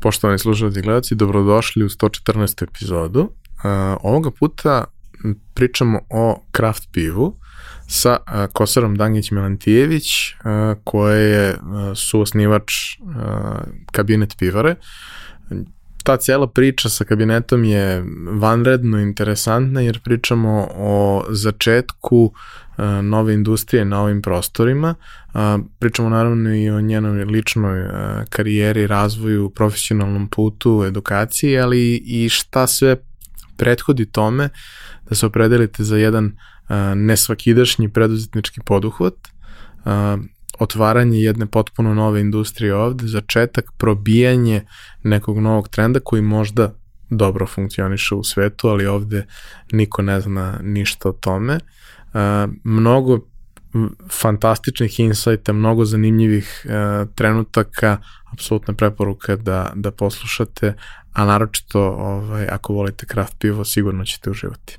Poštovani slušalci i gledalci, dobrodošli u 114. epizodu. Uh, ovoga puta pričamo o kraft pivu sa uh, Kosarom Dangić-Melantijević, uh, koje je uh, suosnivač uh, kabinet pivare. Ta cela priča sa kabinetom je vanredno interesantna jer pričamo o začetku nove industrije na ovim prostorima. Pričamo naravno i o njenoj ličnoj karijeri, razvoju, profesionalnom putu, edukaciji, ali i šta sve prethodi tome da se opredelite za jedan nesvakidašnji preduzetnički poduhvat, otvaranje jedne potpuno nove industrije ovde, začetak, probijanje nekog novog trenda koji možda dobro funkcioniše u svetu, ali ovde niko ne zna ništa o tome. Uh, mnogo fantastičnih insajta, mnogo zanimljivih uh, trenutaka, apsolutna preporuka da, da poslušate, a naročito ovaj, ako volite kraft pivo, sigurno ćete uživati.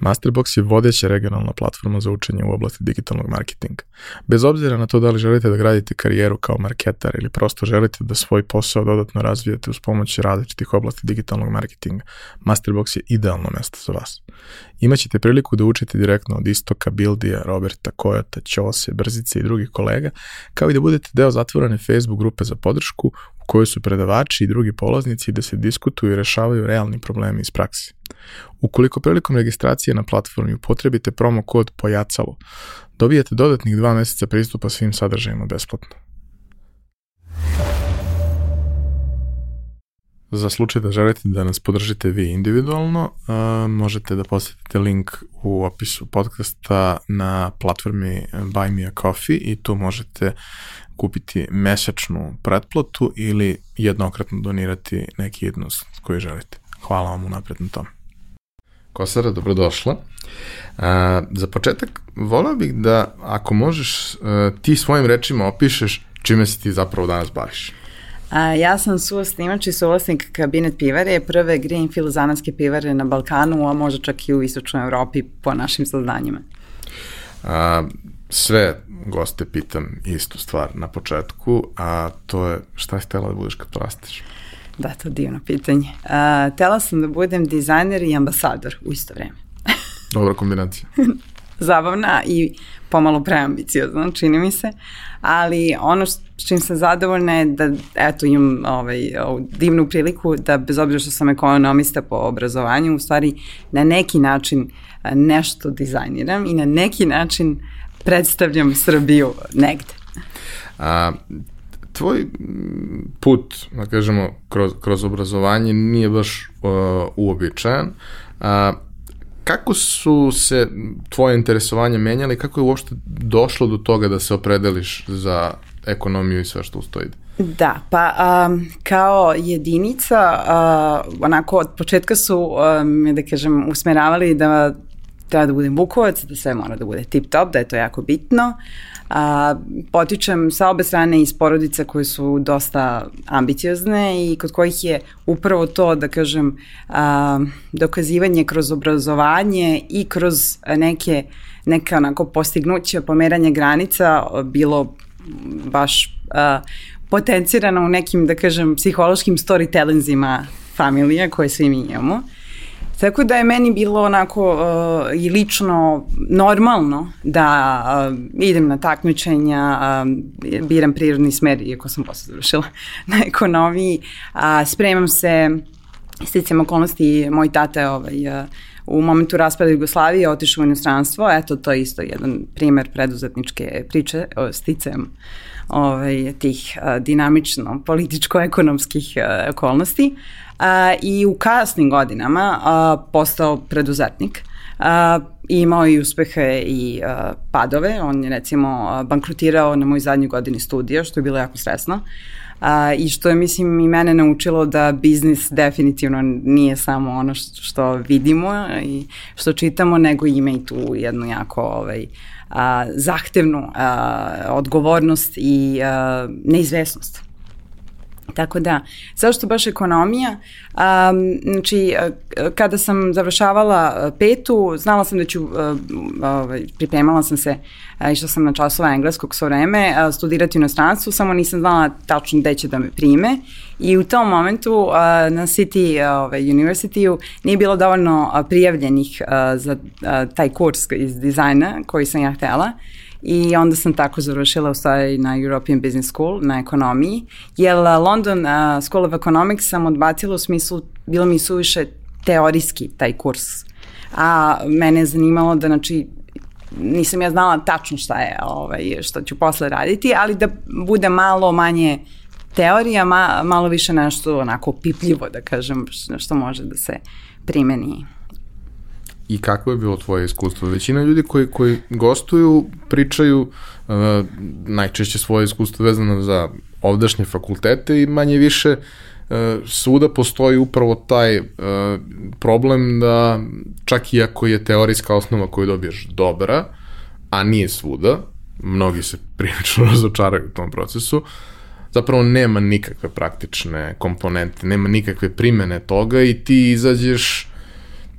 Masterbox je vodeća regionalna platforma za učenje u oblasti digitalnog marketinga. Bez obzira na to da li želite da gradite karijeru kao marketar ili prosto želite da svoj posao dodatno razvijete uz pomoć različitih oblasti digitalnog marketinga, Masterbox je idealno mesto za vas. Imaćete priliku da učite direktno od Istoka, Bildija, Roberta, Kojota, Ćose, Brzice i drugih kolega, kao i da budete deo zatvorene Facebook grupe za podršku u kojoj su predavači i drugi polaznici da se diskutuju i rešavaju realni problemi iz praksi. Ukoliko prilikom registracije na platformi upotrebite promo kod POJACALO, dobijete dodatnih dva meseca pristupa svim sadržajima besplatno. Za slučaj da želite da nas podržite vi individualno, možete da posetite link u opisu podcasta na platformi Buy Me a Coffee i tu možete kupiti mesečnu pretplatu ili jednokratno donirati neki jednost koji želite. Hvala vam unapred na tome. Kosara, dobrodošla. A, za početak, volao bih da, ako možeš, a, ti svojim rečima opišeš čime se ti zapravo danas baviš. A, ja sam suosnimač i suvlasnik kabinet pivare, prve greenfield zanatske pivare na Balkanu, a možda čak i u istočnoj Evropi po našim saznanjima. A, sve goste pitam istu stvar na početku, a to je šta si htela da budeš kad porasteš? Da, to je divno pitanje. Uh, tela sam da budem dizajner i ambasador u isto vreme. Dobra kombinacija. Zabavna i pomalo preambiciozna, čini mi se, ali ono s čim sam zadovoljna je da, eto, imam ovaj, divnu priliku da, bez obzira što sam ekonomista po obrazovanju, u stvari na neki način nešto dizajniram i na neki način predstavljam Srbiju negde. A, tvoj put, da kažemo, kroz, kroz obrazovanje nije baš uh, uobičajan. A, kako su se tvoje interesovanje menjali, kako je uopšte došlo do toga da se opredeliš za ekonomiju i sve što ustoji? Da, pa um, kao jedinica, uh, onako od početka su, um, da kažem, usmeravali da treba da budem bukovac, da sve mora da bude tip top, da je to jako bitno. A, potičem sa obe strane iz porodica koje su dosta ambiciozne i kod kojih je upravo to, da kažem, a, dokazivanje kroz obrazovanje i kroz neke, neka onako postignuće, pomeranje granica bilo baš a, potencirano u nekim, da kažem, psihološkim storytellingsima familija koje svi mi imamo. Tako da je meni bilo onako uh, i lično normalno da uh, idem na takmičenja, uh, biram prirodni smer, iako sam posle završila na ekonomiji, uh, spremam se, sticam okolnosti, moj tata je ovaj, uh, u momentu raspada Jugoslavije otišao u inostranstvo, eto to je isto jedan primer preduzetničke priče o sticajem ovaj, tih dinamično političko-ekonomskih okolnosti a, i u kasnim godinama a, postao preduzetnik a, i imao i uspehe i a, padove. On je recimo bankrotirao na moj zadnjoj godini studija, što je bilo jako stresno. A, I što je, mislim, i mene naučilo da biznis definitivno nije samo ono što, vidimo i što čitamo, nego ima i tu jednu jako ovaj, zahtevnu odgovornost i neizvesnost. Tako da, zašto baš ekonomija? Um, znači, kada sam završavala petu, znala sam da ću, uh, ovaj, pripremala sam se, išla sam na časova engleskog svo vreme, studirati u inostranstvu, samo nisam znala tačno gde će da me prime i u tom momentu na City ovaj, University-u nije bilo dovoljno prijavljenih za taj kurs iz dizajna koji sam ja htela. Uh, i onda sam tako završila u stvari na European Business School na ekonomiji, jer London uh, School of Economics sam odbacila u smislu, bilo mi suviše teorijski taj kurs, a mene je zanimalo da znači nisam ja znala tačno šta je ovaj, što ću posle raditi, ali da bude malo manje teorija, ma, malo više nešto onako pipljivo da kažem, što može da se primeni i kako je bilo tvoje iskustvo? Većina ljudi koji, koji gostuju pričaju uh, najčešće svoje iskustvo vezano za ovdašnje fakultete i manje više uh, svuda postoji upravo taj uh, problem da čak i ako je teorijska osnova koju dobiješ dobra, a nije svuda, mnogi se prilično razočaraju u tom procesu, zapravo nema nikakve praktične komponente, nema nikakve primene toga i ti izađeš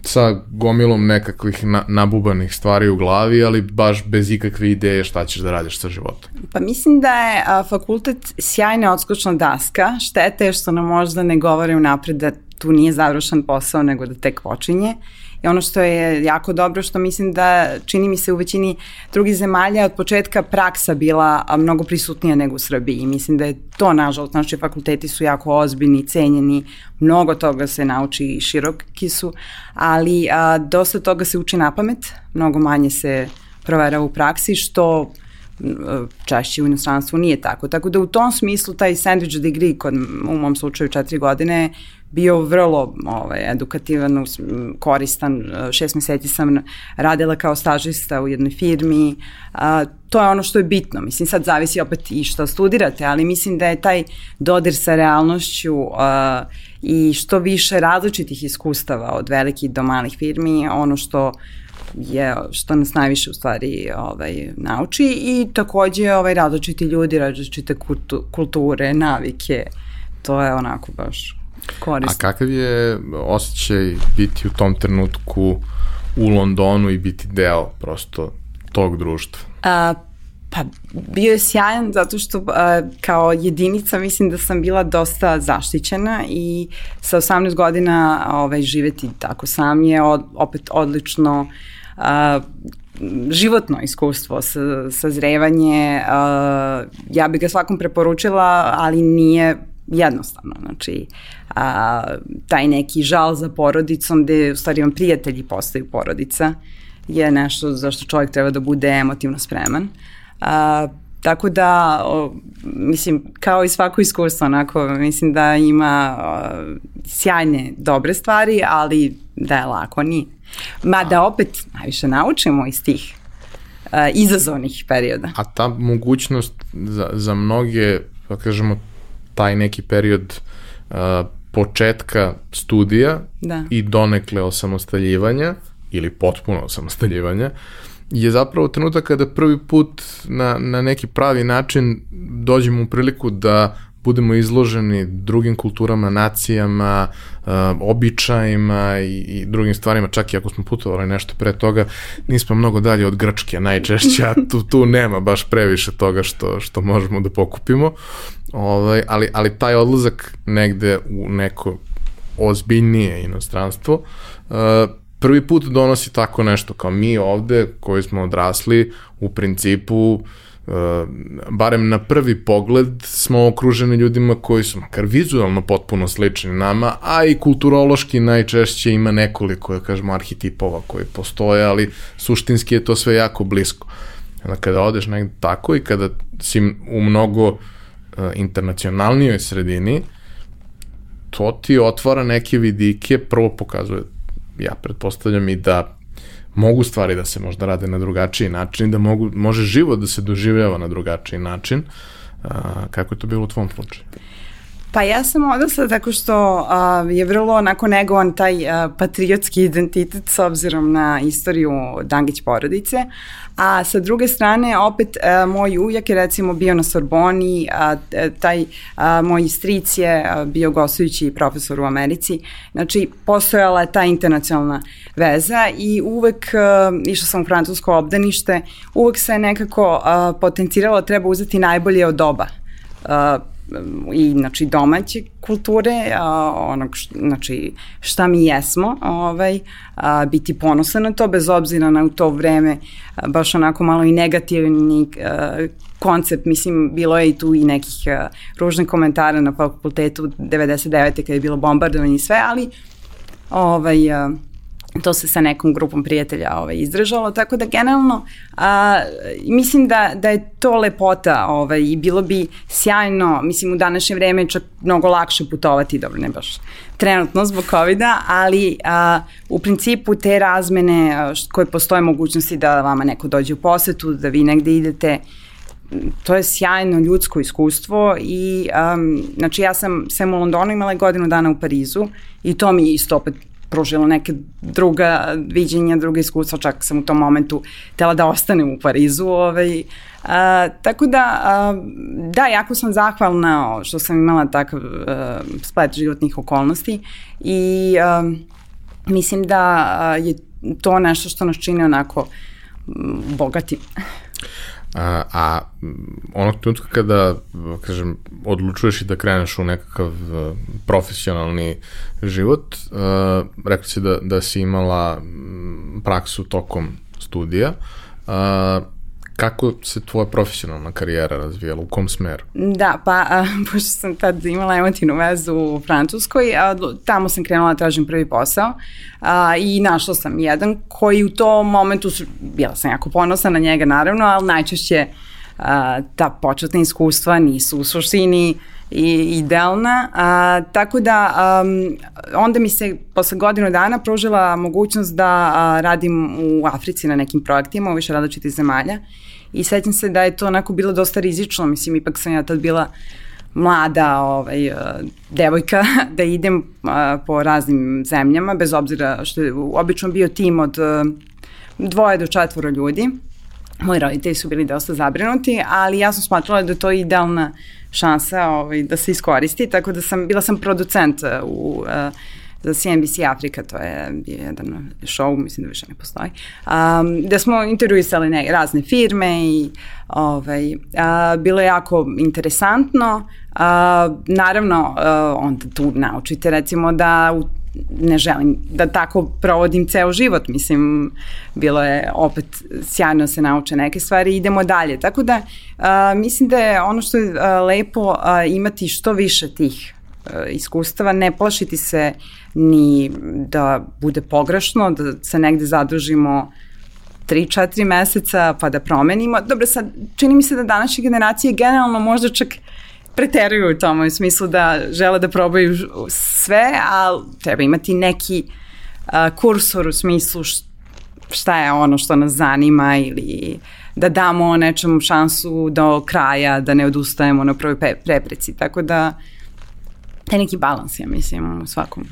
sa gomilom nekakvih na, nabubanih stvari u glavi, ali baš bez ikakve ideje šta ćeš da radiš sa životom. Pa mislim da je a, fakultet sjajna odskočna daska, štete što nam možda ne govore unapred da tu nije završen posao, nego da tek počinje. I ono što je jako dobro, što mislim da čini mi se u većini drugih zemalja od početka praksa bila mnogo prisutnija nego u Srbiji. I mislim da je to, nažalost, naši fakulteti su jako ozbiljni, cenjeni, mnogo toga se nauči i široki su, ali a, dosta toga se uči na pamet, mnogo manje se provera u praksi, što češće u inostranstvu nije tako. Tako da u tom smislu taj sandwich degree, kod, u mom slučaju četiri godine, bio vrlo ovaj, edukativan, koristan. Šest meseci sam radila kao stažista u jednoj firmi. A, to je ono što je bitno. Mislim, sad zavisi opet i što studirate, ali mislim da je taj dodir sa realnošću a, i što više različitih iskustava od velikih do malih firmi, ono što je što nas najviše u stvari ovaj, nauči i takođe ovaj, različiti ljudi, različite kulture, navike, to je onako baš korisno. A kakav je osjećaj biti u tom trenutku u Londonu i biti deo prosto tog društva? A, Pa bio je sjajan zato što uh, kao jedinica mislim da sam bila dosta zaštićena i sa 18 godina ovaj, živeti tako sam je od, opet odlično uh, životno iskustvo, sa, sazrevanje, uh, ja bih ga svakom preporučila, ali nije jednostavno, znači a, taj neki žal za porodicom gde u stvari vam prijatelji postaju porodica je nešto za što čovjek treba da bude emotivno spreman. A, tako da, o, mislim, kao i svako iskustvo, onako, mislim da ima o, sjajne, dobre stvari, ali da je lako, nije. Ma da opet najviše naučimo iz tih uh, izazovnih perioda. A ta mogućnost za, za mnoge, da kažemo, taj neki period uh, početka studija da. i donekle osamostaljivanja ili potpuno osamostaljivanja je zapravo trenutak kada prvi put na, na neki pravi način dođemo u priliku da budemo izloženi drugim kulturama, nacijama, uh, običajima i, i drugim stvarima, čak i ako smo putovali nešto pre toga, nismo mnogo dalje od Grčke najčešće, a tu, tu nema baš previše toga što, što možemo da pokupimo, ovaj, ali, ali taj odlazak negde u neko ozbiljnije inostranstvo, uh, prvi put donosi tako nešto kao mi ovde koji smo odrasli u principu barem na prvi pogled smo okruženi ljudima koji su makar vizualno potpuno slični nama, a i kulturološki najčešće ima nekoliko, da kažemo, arhetipova koji postoje, ali suštinski je to sve jako blisko. Onda kada odeš negde tako i kada si u mnogo uh, internacionalnijoj sredini, to ti otvara neke vidike, prvo pokazuje, ja pretpostavljam i da mogu stvari da se možda rade na drugačiji način, da mogu, može život da se doživljava na drugačiji način. Uh, kako je to bilo u tvom slučaju? Pa ja sam odrasla tako što a, je vrlo onako negovan taj a, patriotski identitet s obzirom na istoriju Dangić porodice, a sa druge strane opet a, moj ujak je recimo bio na Sorboni, a, taj a, moj stric je bio gostujući profesor u Americi, znači postojala je ta internacionalna veza i uvek a, išla sam u francusko obdanište, uvek se nekako a, potenciralo treba uzeti najbolje od oba. A, i znači domaće kulture, a, onog š, znači šta mi jesmo, ovaj, a, biti ponosan na to bez obzira na u to vreme a, baš onako malo i negativni a, koncept, mislim bilo je i tu i nekih a, ružnih komentara na fakultetu 99. kada je bilo bombardovanje i sve, ali ovaj a, to se sa nekom grupom prijatelja ovaj, izdržalo, tako da generalno a, mislim da, da je to lepota ovaj, i bilo bi sjajno, mislim u današnje vreme čak mnogo lakše putovati, dobro ne baš trenutno zbog covid ali a, u principu te razmene a, koje postoje mogućnosti da vama neko dođe u posetu, da vi negde idete, to je sjajno ljudsko iskustvo i um, znači ja sam sem u Londonu imala godinu dana u Parizu i to mi je isto opet pružilo neke druga viđenja, druga iskustva, čak sam u tom momentu tela da ostanem u Parizu. Ovaj, a, tako da, a, da, jako sam zahvalna što sam imala takav a, splet životnih okolnosti i a, mislim da je to nešto što nas čini onako bogati. A, a onog trenutka kada, kažem, odlučuješ i da kreneš u nekakav e, profesionalni život, uh, rekli si da, da si imala praksu tokom studija, uh, Kako se tvoja profesionalna karijera razvijala, u kom smeru? Da, pa a, pošto sam tad imala emotivnu vezu u Francuskoj, a, tamo sam krenula da tražim prvi posao a, i našla sam jedan koji u tom momentu, su, bila sam jako ponosna na njega naravno, ali najčešće a, ta početna iskustva nisu u suštini i idealna, a, tako da um, onda mi se posle godinu dana pružila mogućnost da a, radim u Africi na nekim projektima u više različitih zemalja i sećam se da je to onako bilo dosta rizično, mislim ipak sam ja tad bila mlada ovaj, uh, devojka da idem uh, po raznim zemljama, bez obzira što je obično bio tim od uh, dvoje do četvoro ljudi. Moji roditelji su bili dosta zabrinuti, ali ja sam smatrala da je to idealna šansa ovaj, da se iskoristi, tako da sam, bila sam producent u uh, za CNBC Afrika, to je jedan show, mislim da više ne postoji, um, da smo intervjuisali ne, razne firme i ovaj, a, bilo je jako interesantno. A, naravno, a, onda tu naučite recimo da u ne želim da tako provodim ceo život, mislim, bilo je opet sjajno se nauče neke stvari i idemo dalje. Tako da, a, mislim da je ono što je a, lepo a, imati što više tih iskustava, ne plašiti se ni da bude pogrešno, da se negde zadržimo 3-4 meseca pa da promenimo. Dobro, sad, čini mi se da današnje generacije generalno možda čak preteruju u tome, u smislu da žele da probaju sve, ali treba imati neki uh, kursor u smislu šta je ono što nas zanima ili da damo nečemu šansu do kraja, da ne odustajemo na prvoj prepreci. Tako da, taj neki balans, ja mislim, u svakom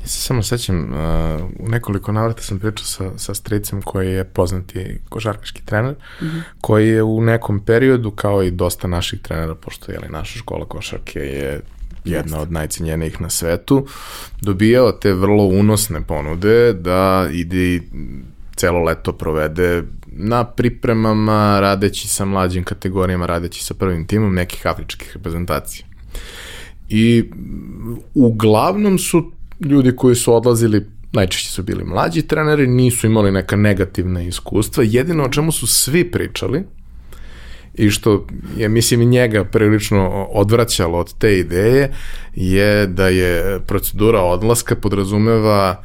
Ja se samo sećam, uh, u nekoliko navrata sam pričao sa, sa stricem koji je poznati košarkaški trener, mm -hmm. koji je u nekom periodu, kao i dosta naših trenera, pošto je li naša škola košarke je jedna od najcenjenijih na svetu, dobijao te vrlo unosne ponude da ide i celo leto provede na pripremama, radeći sa mlađim kategorijama, radeći sa prvim timom nekih afričkih reprezentacija. I uglavnom su ljudi koji su odlazili najčešće su bili mlađi treneri, nisu imali neka negativna iskustva. Jedino o čemu su svi pričali i što je, mislim, njega prilično odvraćalo od te ideje, je da je procedura odlaska podrazumeva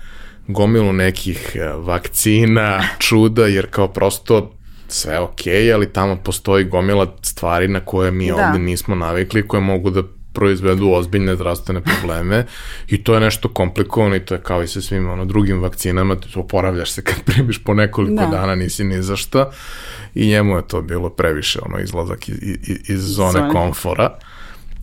gomilu nekih e, vakcina, čuda, jer kao prosto sve ok, ali tamo postoji gomila stvari na koje mi da. ovde nismo navikli, koje mogu da proizvedu ozbiljne zdravstvene probleme i to je nešto komplikovano i to je kao i sa svim ono, drugim vakcinama, ti oporavljaš se kad primiš po nekoliko da. dana, nisi ni za šta i njemu je to bilo previše ono izlazak iz, iz, iz zone, zone komfora.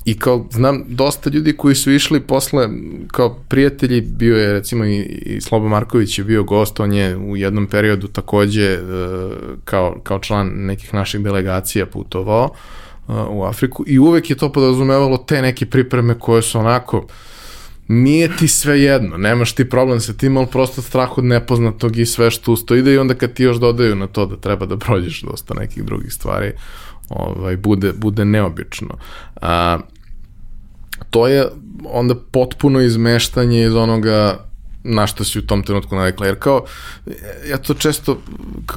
I kao, znam, dosta ljudi koji su išli posle, kao prijatelji, bio je recimo i, i Slobo Marković je bio gost, on je u jednom periodu takođe e, kao, kao član nekih naših delegacija putovao u Afriku i uvek je to podrazumevalo te neke pripreme koje su onako, nije ti sve jedno, nemaš ti problem sa tim, ali prosto strah od nepoznatog i sve što usto ide i onda kad ti još dodaju na to da treba da prođeš dosta nekih drugih stvari, ovaj, bude, bude neobično. A, to je onda potpuno izmeštanje iz onoga na što si u tom trenutku navikla, jer kao, ja to često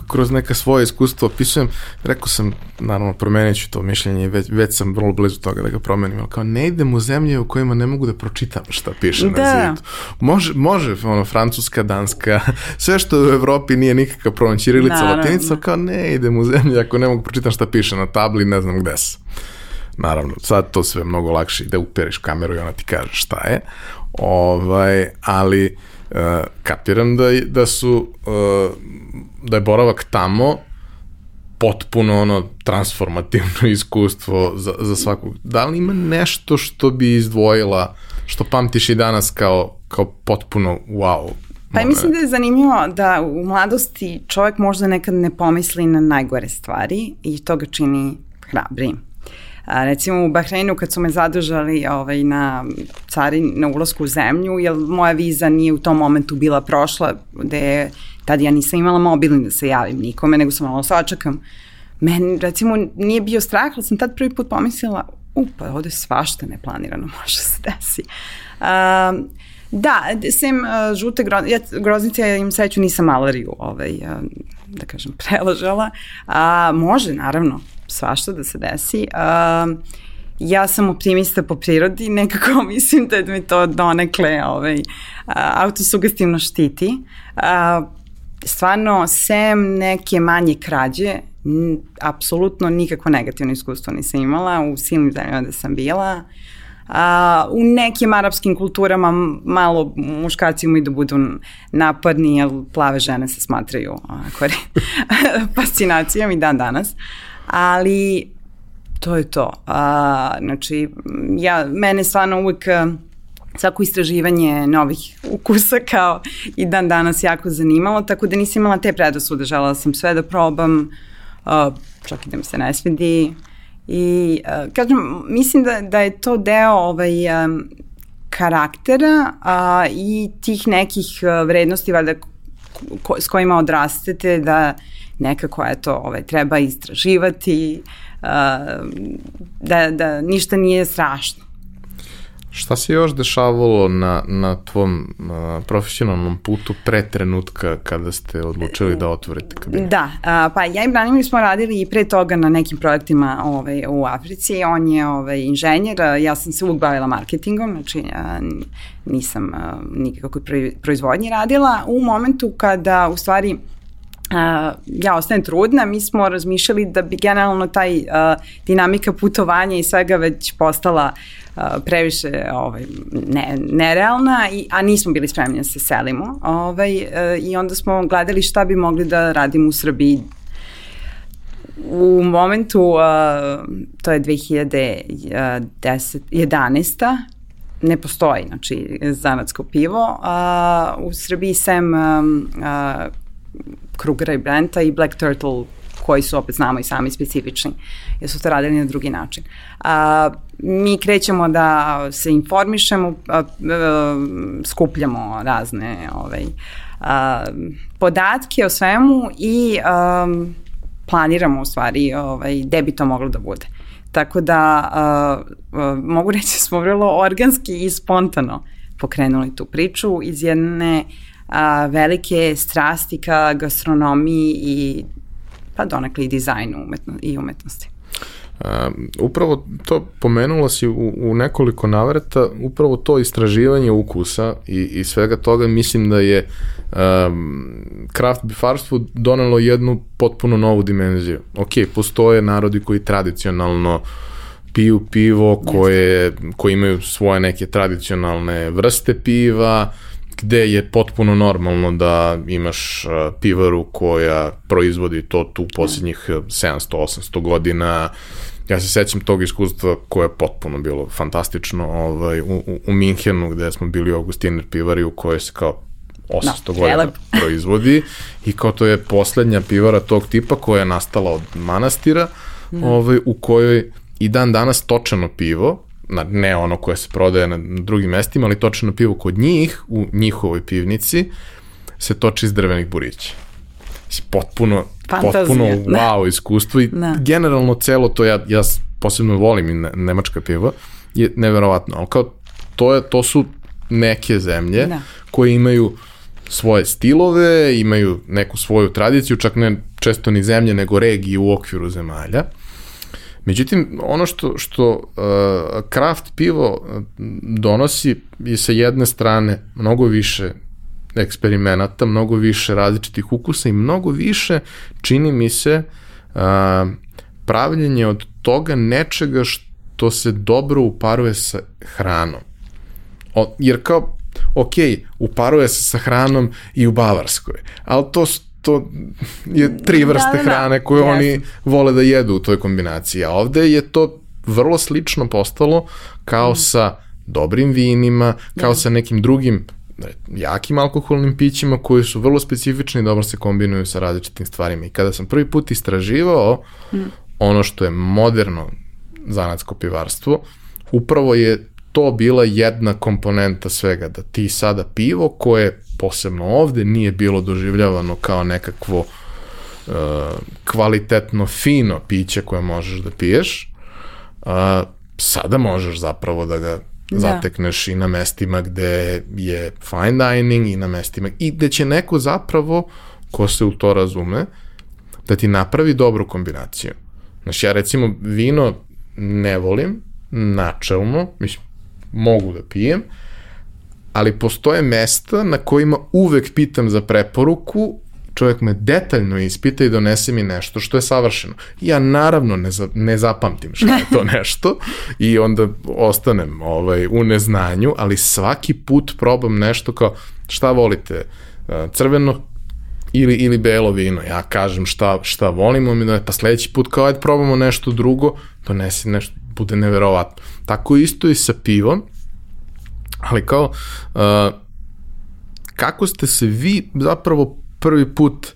kroz neka svoje iskustva opisujem, rekao sam, naravno, promenit ću to mišljenje, već, već sam vrlo blizu toga da ga promenim, ali kao ne idem u zemlje u kojima ne mogu da pročitam šta piše da. na zidu. Može, može, ono, francuska, danska, sve što u Evropi nije nikakav problem, ćirilica, latinica, kao ne idem u zemlje ako ne mogu pročitam šta piše na tabli, ne znam gde sam. Naravno, sad to sve mnogo lakše da uperiš kameru i ona ti kaže šta je. Ovaj, ali uh, kapiram da, da su uh, da je boravak tamo potpuno ono transformativno iskustvo za, za svakog. Da li ima nešto što bi izdvojila, što pamtiš i danas kao, kao potpuno wow Pa mislim da je zanimljivo da u mladosti čovjek možda nekad ne pomisli na najgore stvari i to ga čini hrabrim. A, recimo u Bahreinu kad su me zadržali ovaj, na carin, na ulazku u zemlju, jer moja viza nije u tom momentu bila prošla, gde tad ja nisam imala mobilni da se javim nikome, nego sam malo sačekam. Meni, recimo, nije bio strah, ali sam tad prvi put pomislila, u, pa ovde svašta neplanirano može se desi. Um, Da, sem uh, žute groznice, ja groznice im sreću nisam malariju, ovaj, uh, da kažem, prelažala. A, može, naravno, svašta da se desi. Uh, ja sam optimista po prirodi, nekako mislim da mi to donekle ovaj, uh, autosugestivno štiti. Uh, stvarno, sem neke manje krađe, apsolutno nikakvo negativno iskustvo nisam imala u silnim zemljama da sam bila. A, u nekim arapskim kulturama malo muškarci imaju da budu napadni, jer plave žene se smatraju fascinacijom i dan danas ali to je to. A, znači, ja, mene stvarno uvek svako istraživanje novih ukusa kao i dan danas jako zanimalo, tako da nisam imala te predosude, želela sam sve da probam, uh, čak i da mi se ne svidi. I, uh, kažem, mislim da, da je to deo ovaj, um, karaktera a, i tih nekih vrednosti valjda ko, s kojima odrastete da nekako eto, ovaj, treba istraživati, uh, da, da ništa nije strašno. Šta se još dešavalo na, na tvom uh, profesionalnom putu pre trenutka kada ste odlučili da otvorite kabinet? Da, uh, pa ja i Branimir smo radili i pre toga na nekim projektima ovaj, u Africi. On je ovaj, inženjer, ja sam se uvijek bavila marketingom, znači uh, nisam uh, nikakvoj proizvodnji radila. U momentu kada u stvari ja ostajem trudna, mi smo razmišljali da bi generalno taj uh, dinamika putovanja i svega već postala uh, previše ovaj, ne, nerealna, i, a nismo bili spremni da se selimo. Ovaj, uh, I onda smo gledali šta bi mogli da radimo u Srbiji u momentu, uh, to je 2011. ne postoji, znači, zanatsko pivo. Uh, u Srbiji sem um, uh, Krugera i Brenta i Black Turtle koji su opet znamo i sami specifični, jer su to radili na drugi način. A, mi krećemo da se informišemo, a, a, skupljamo razne ovaj, a, podatke o svemu i a, planiramo u stvari ovaj, gde bi to moglo da bude. Tako da a, a, mogu reći da smo vrlo organski i spontano pokrenuli tu priču iz jedne uh, a, velike strasti ka gastronomiji i pa donekle i dizajnu umetno, i umetnosti. Um, upravo to pomenulo si u, u nekoliko navrata, upravo to istraživanje ukusa i, i svega toga mislim da je um, craft bifarstvo donelo jednu potpuno novu dimenziju. Ok, postoje narodi koji tradicionalno piju pivo koje, koje imaju svoje neke tradicionalne vrste piva, gde je potpuno normalno da imaš pivaru koja proizvodi to tu posljednjih 700-800 godina, Ja se sećam tog iskustva koje je potpuno bilo fantastično ovaj, u, u, u Minhenu gde smo bili u Augustiner pivari u kojoj se kao 800 no, da, godina proizvodi i kao to je poslednja pivara tog tipa koja je nastala od manastira mm. ovaj, u kojoj i dan danas točano pivo na, ne ono koje se prodaje na drugim mestima, ali točeno pivo kod njih, u njihovoj pivnici, se toči iz drvenih burića. Potpuno Fantazija. potpuno wow iskustvo i da. generalno celo to ja, ja posebno volim i nemačka piva je neverovatno, ali kao to, je, to su neke zemlje da. koje imaju svoje stilove, imaju neku svoju tradiciju, čak ne često ni zemlje, nego regije u okviru zemalja. Međutim, ono što, što uh, kraft pivo donosi je sa jedne strane mnogo više eksperimenata, mnogo više različitih ukusa i mnogo više, čini mi se, a, pravljenje od toga nečega što se dobro uparuje sa hranom. O, jer kao, ok, uparuje se sa hranom i u Bavarskoj, ali to, to je tri da, vrste da, da, hrane koje yes. oni vole da jedu u toj kombinaciji, a ovde je to vrlo slično postalo kao mm. sa dobrim vinima, kao yeah. sa nekim drugim jakim alkoholnim pićima koji su vrlo specifični i dobro se kombinuju sa različitim stvarima. I kada sam prvi put istraživao mm. ono što je moderno zanatsko pivarstvo, upravo je to bila jedna komponenta svega, da ti sada pivo koje posebno ovde nije bilo doživljavano kao nekakvo uh, kvalitetno, fino piće koje možeš da piješ, uh, sada možeš zapravo da ga da. zatekneš i na mestima gde je fine dining i na mestima i gde će neko zapravo ko se u to razume da ti napravi dobru kombinaciju. Znači ja recimo vino ne volim načelno, mislim mogu da pijem, ali postoje mesta na kojima uvek pitam za preporuku čovjek me detaljno ispita i donese mi nešto što je savršeno. Ja naravno ne, za, ne zapamtim šta je to nešto i onda ostanem ovaj, u neznanju, ali svaki put probam nešto kao šta volite, crveno ili, ili belo vino. Ja kažem šta, šta volimo, mi da pa sledeći put kao ajde probamo nešto drugo, donesi nešto, bude neverovatno. Tako isto i sa pivom, ali kao uh, kako ste se vi zapravo prvi put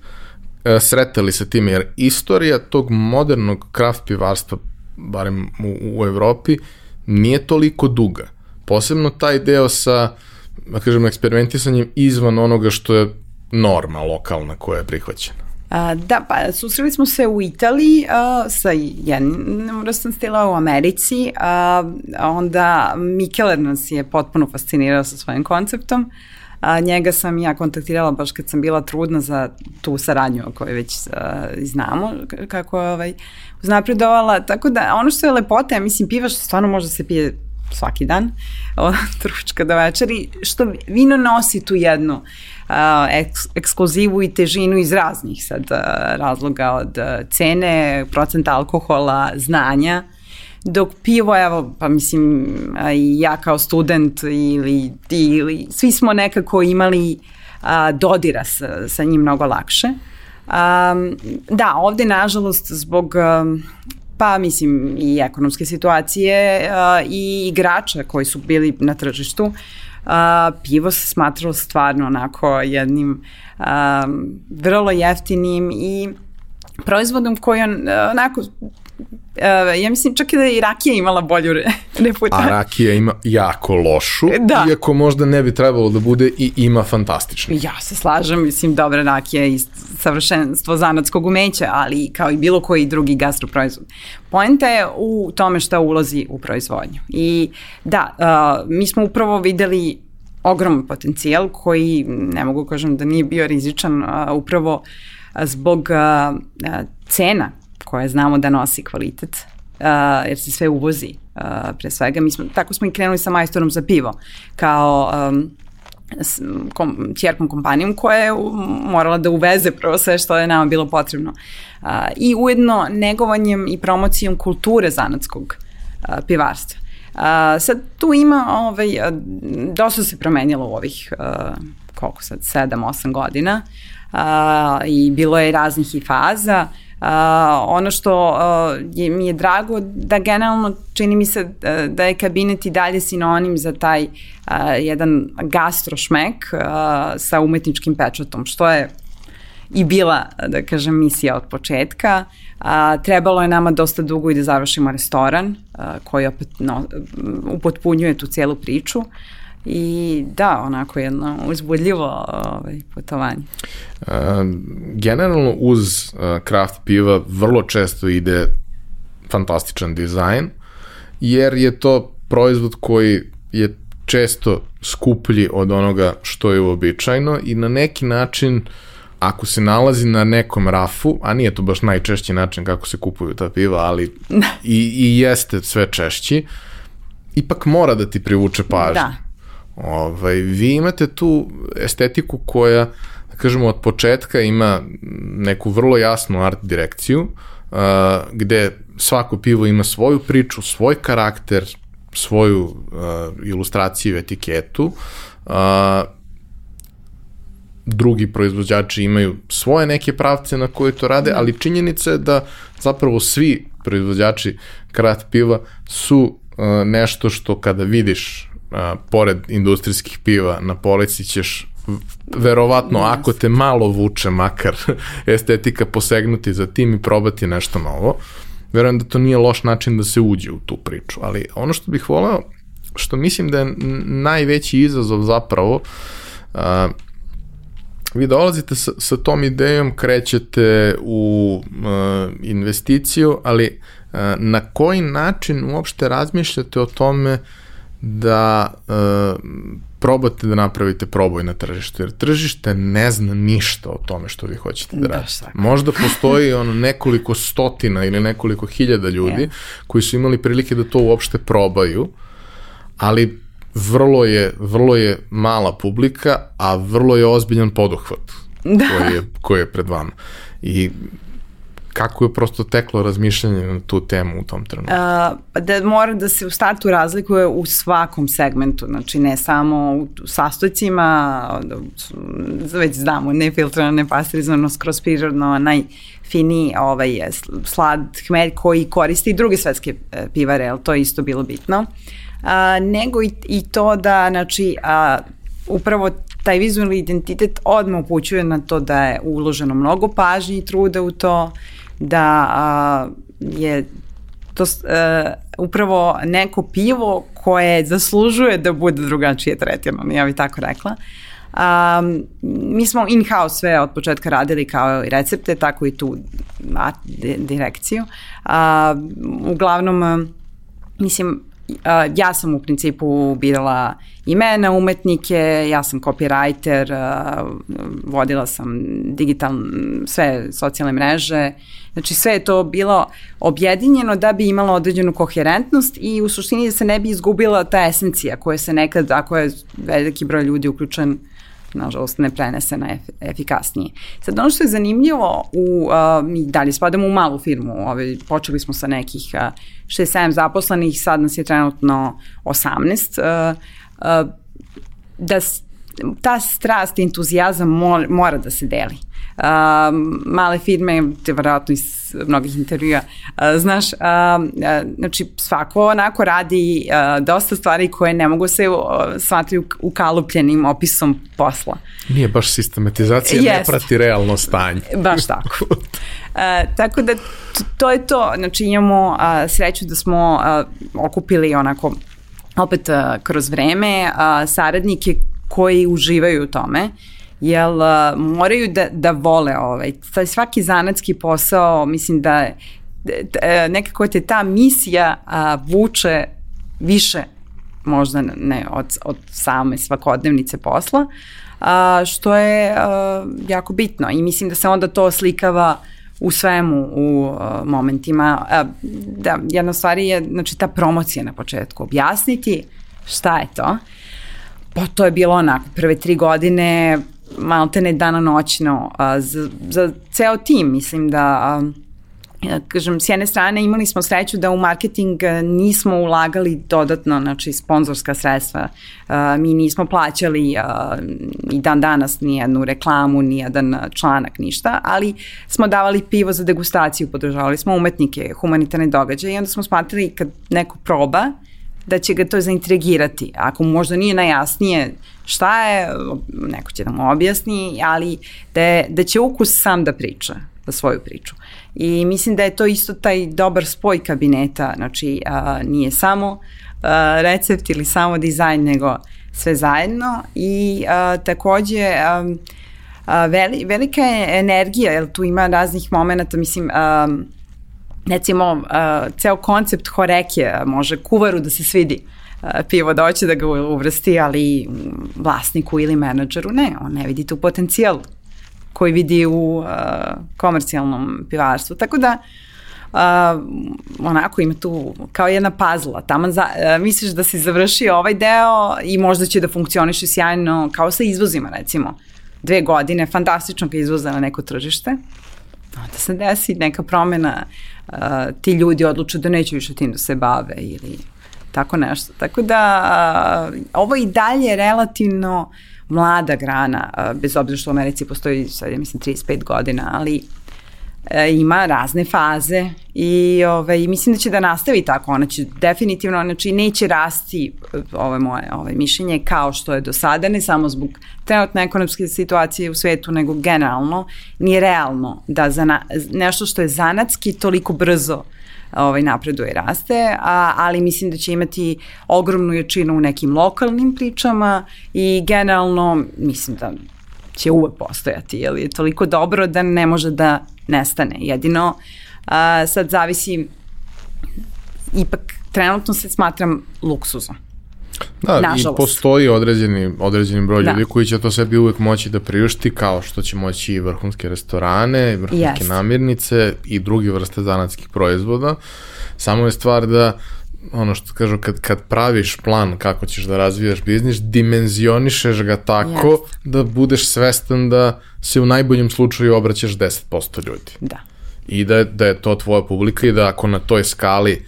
e, sretali sa time, jer istorija tog modernog kraft pivarstva, barem u, u Evropi, nije toliko duga. Posebno taj deo sa, da kažem, eksperimentisanjem izvan onoga što je norma lokalna koja je prihvaćena. Da, pa susreli smo se u Italiji a, sa jednim vrstom stila u Americi, a, onda Mikeler nas je potpuno fascinirao sa svojim konceptom. A, njega sam ja kontaktirala baš kad sam bila trudna za tu saradnju o kojoj već a, znamo kako je ovaj, uznapredovala. Tako da ono što je lepota, ja mislim piva što stvarno može da se pije svaki dan, od tručka do večeri, što vino nosi tu jednu uh, eks, ekskluzivu i težinu iz raznih sad uh, razloga od uh, cene, procenta alkohola, znanja, dok pivo, evo, pa mislim, i ja kao student ili ili svi smo nekako imali a, dodira sa, sa njim mnogo lakše. A, da, ovde, nažalost, zbog pa mislim i ekonomske situacije a, i igrača koji su bili na tržištu, a, pivo se smatralo stvarno onako jednim a, vrlo jeftinim i proizvodom koji on onako Uh, ja mislim čak i da je i rakija imala bolju reputaciju. A rakija ima jako lošu, da. iako možda ne bi trebalo da bude i ima fantastično. Ja se slažem, mislim, dobra rakija i savršenstvo zanatskog umeća, ali kao i bilo koji drugi gastroproizvod. Poenta je u tome šta ulazi u proizvodnju. I da, uh, mi smo upravo videli ogroman potencijal koji, ne mogu kažem da nije bio rizičan, uh, upravo zbog uh, cena koje znamo da nosi kvalitet uh, jer se sve uvozi uh, pre svega. Mi smo, tako smo i krenuli sa majstorom za pivo, kao um, s kom, čjerkom kompanijom koja je morala da uveze prvo sve što je nama bilo potrebno. Uh, I ujedno negovanjem i promocijom kulture zanatskog uh, pivarstva. Uh, sad tu ima, ovaj, dosta se promenilo u ovih, uh, koliko sad, 7-8 godina uh, i bilo je raznih i faza. Uh, ono što je, mi je drago da generalno čini mi se da je kabinet i dalje sinonim za taj jedan gastrošmek uh, sa umetničkim pečatom, što je i bila, da kažem, misija od početka. A, trebalo je nama dosta dugo i da završimo restoran, a, koji opet no, upotpunjuje tu cijelu priču. I da, onako jedno uzbudljivo ovaj, putovanje. Uh, generalno uz uh, craft piva vrlo često ide fantastičan dizajn, jer je to proizvod koji je često skuplji od onoga što je uobičajno i na neki način ako se nalazi na nekom rafu, a nije to baš najčešći način kako se kupuju ta piva, ali i, i jeste sve češći, ipak mora da ti privuče pažnju. Da. Ovaj, vi imate tu estetiku koja, da kažemo, od početka ima neku vrlo jasnu art direkciju, uh, gde svako pivo ima svoju priču, svoj karakter, svoju uh, ilustraciju, etiketu, uh, drugi proizvođači imaju svoje neke pravce na koje to rade, ali činjenica je da zapravo svi proizvođači krat piva su uh, nešto što kada vidiš a, pored industrijskih piva na polici ćeš verovatno yes. ako te malo vuče makar estetika posegnuti za tim i probati nešto novo. Verujem da to nije loš način da se uđe u tu priču, ali ono što bih voleo, što mislim da je najveći izazov zapravo, a, vi dolazite sa, sa tom idejom, krećete u a, investiciju, ali a, na koji način uopšte razmišljate o tome da e, probate da napravite proboj na tržištu, jer tržište ne zna ništa o tome što vi hoćete da, da radite. Možda postoji ono nekoliko stotina ili nekoliko hiljada ljudi yeah. koji su imali prilike da to uopšte probaju, ali vrlo je, vrlo je mala publika, a vrlo je ozbiljan poduhvat da. koji, je, koji je pred vama. I kako je prosto teklo razmišljanje na tu temu u tom trenutku? Uh, da mora da se u startu razlikuje u svakom segmentu, znači ne samo u sastojcima, već znamo, nefiltrano, nepasterizovano, skroz prirodno, najfiniji ovaj, slad hmelj koji koristi i druge svetske e, pivare, ali to je isto bilo bitno. Uh, nego i, i to da, znači, uh, upravo taj vizualni identitet odmah upućuje na to da je uloženo mnogo pažnje i truda u to, da a, je to uh, upravo neko pivo koje zaslužuje da bude drugačije tretirano, ja bih tako rekla. Um, mi smo in-house sve od početka radili kao i recepte, tako i tu direkciju. Uh, uglavnom, mislim, ja sam u principu birala imena umetnike, ja sam copywriter, uh, vodila sam digital, sve socijalne mreže, znači sve je to bilo objedinjeno da bi imalo određenu koherentnost i u suštini da se ne bi izgubila ta esencija koja se nekad, ako je veliki broj ljudi uključen nažalost ne prenese na efikasnije. Sad ono što je zanimljivo, u, uh, mi dalje spadamo u malu firmu, ovaj, počeli smo sa nekih uh, 6-7 zaposlenih, sad nas je trenutno 18, uh, uh, da ta strast i entuzijazam mora, mora da se deli. Uh, male firme, te vratno iz mnogih intervjua, uh, znaš, uh, uh, znači svako onako radi uh, dosta stvari koje ne mogu se uh, smatrati ukalupljenim opisom posla. Nije baš sistematizacija, Jest. ne prati realno stanje. Baš tako. uh, tako da to je to, znači imamo uh, sreću da smo uh, okupili onako opet uh, kroz vreme uh, saradnike koji uživaju u tome jel uh, moraju da, da vole ovaj, taj svaki zanatski posao, mislim da e, nekako te ta misija a, vuče više možda ne od, od same svakodnevnice posla, a, što je a, jako bitno i mislim da se onda to slikava u svemu u uh, momentima. Uh, da, jedna stvar je znači, ta promocija na početku. Objasniti šta je to. Pa to je bilo onako, prve tri godine maltene dana noćno uh, za, za ceo tim. Mislim da uh, ja kažem, s jedne strane imali smo sreću da u marketing e, nismo ulagali dodatno, znači sponzorska sredstva. Mi nismo plaćali i dan danas ni jednu reklamu, ni jedan članak, ništa, ali smo davali pivo za degustaciju, podržavali smo umetnike, humanitarne događaje i onda smo smatrali kad neko proba, da će ga to zaintrigirati. Ako možda nije najjasnije šta je, neko će da mu objasni, ali da, da će ukus sam da priča za svoju priču. I mislim da je to isto taj dobar spoj kabineta, znači a, nije samo a, recept ili samo dizajn, nego sve zajedno i a, takođe a, a, veli, velika je energija, jer tu ima raznih momenta, mislim, a, recimo, uh, ceo koncept horeke može kuvaru da se svidi uh, pivo doće da ga uvrsti, ali vlasniku ili menadžeru ne, on ne vidi tu potencijal koji vidi u uh, komercijalnom pivarstvu. Tako da, uh, onako ima tu kao jedna pazla. Tamo za, uh, misliš da si završio ovaj deo i možda će da funkcioniše sjajno kao sa izvozima recimo. Dve godine, fantastično ga izvoza na neko tržište. Onda se desi neka promena, uh, ti ljudi odluče da neće više tim da se bave ili tako nešto. Tako da ovo i dalje relativno mlada grana, bez obzira što u Americi postoji sad, ja mislim, 35 godina, ali e, ima razne faze i ovaj, mislim da će da nastavi tako, ona će definitivno, znači neće rasti ove moje ove mišljenje kao što je do sada, ne samo zbog trenutne ekonomske situacije u svetu, nego generalno, nije realno da za na, nešto što je zanatski toliko brzo uh, ovaj, napreduje i raste, a, ali mislim da će imati ogromnu jačinu u nekim lokalnim pričama i generalno mislim da će uvek postojati, jer je toliko dobro da ne može da nestane. Jedino a, sad zavisi, ipak trenutno se smatram luksuzom. Da, Nažalost. i postoji određeni, određeni broj da. ljudi koji će to sebi uvek moći da priušti, kao što će moći i vrhunske restorane, vrhunske yes. namirnice i drugi vrste zanatskih proizvoda. Samo je stvar da ono što kažu, kad, kad praviš plan kako ćeš da razvijaš biznis, dimenzionišeš ga tako yes. da budeš svestan da se u najboljem slučaju obraćaš 10% ljudi. Da. I da, da je to tvoja publika i da ako na toj skali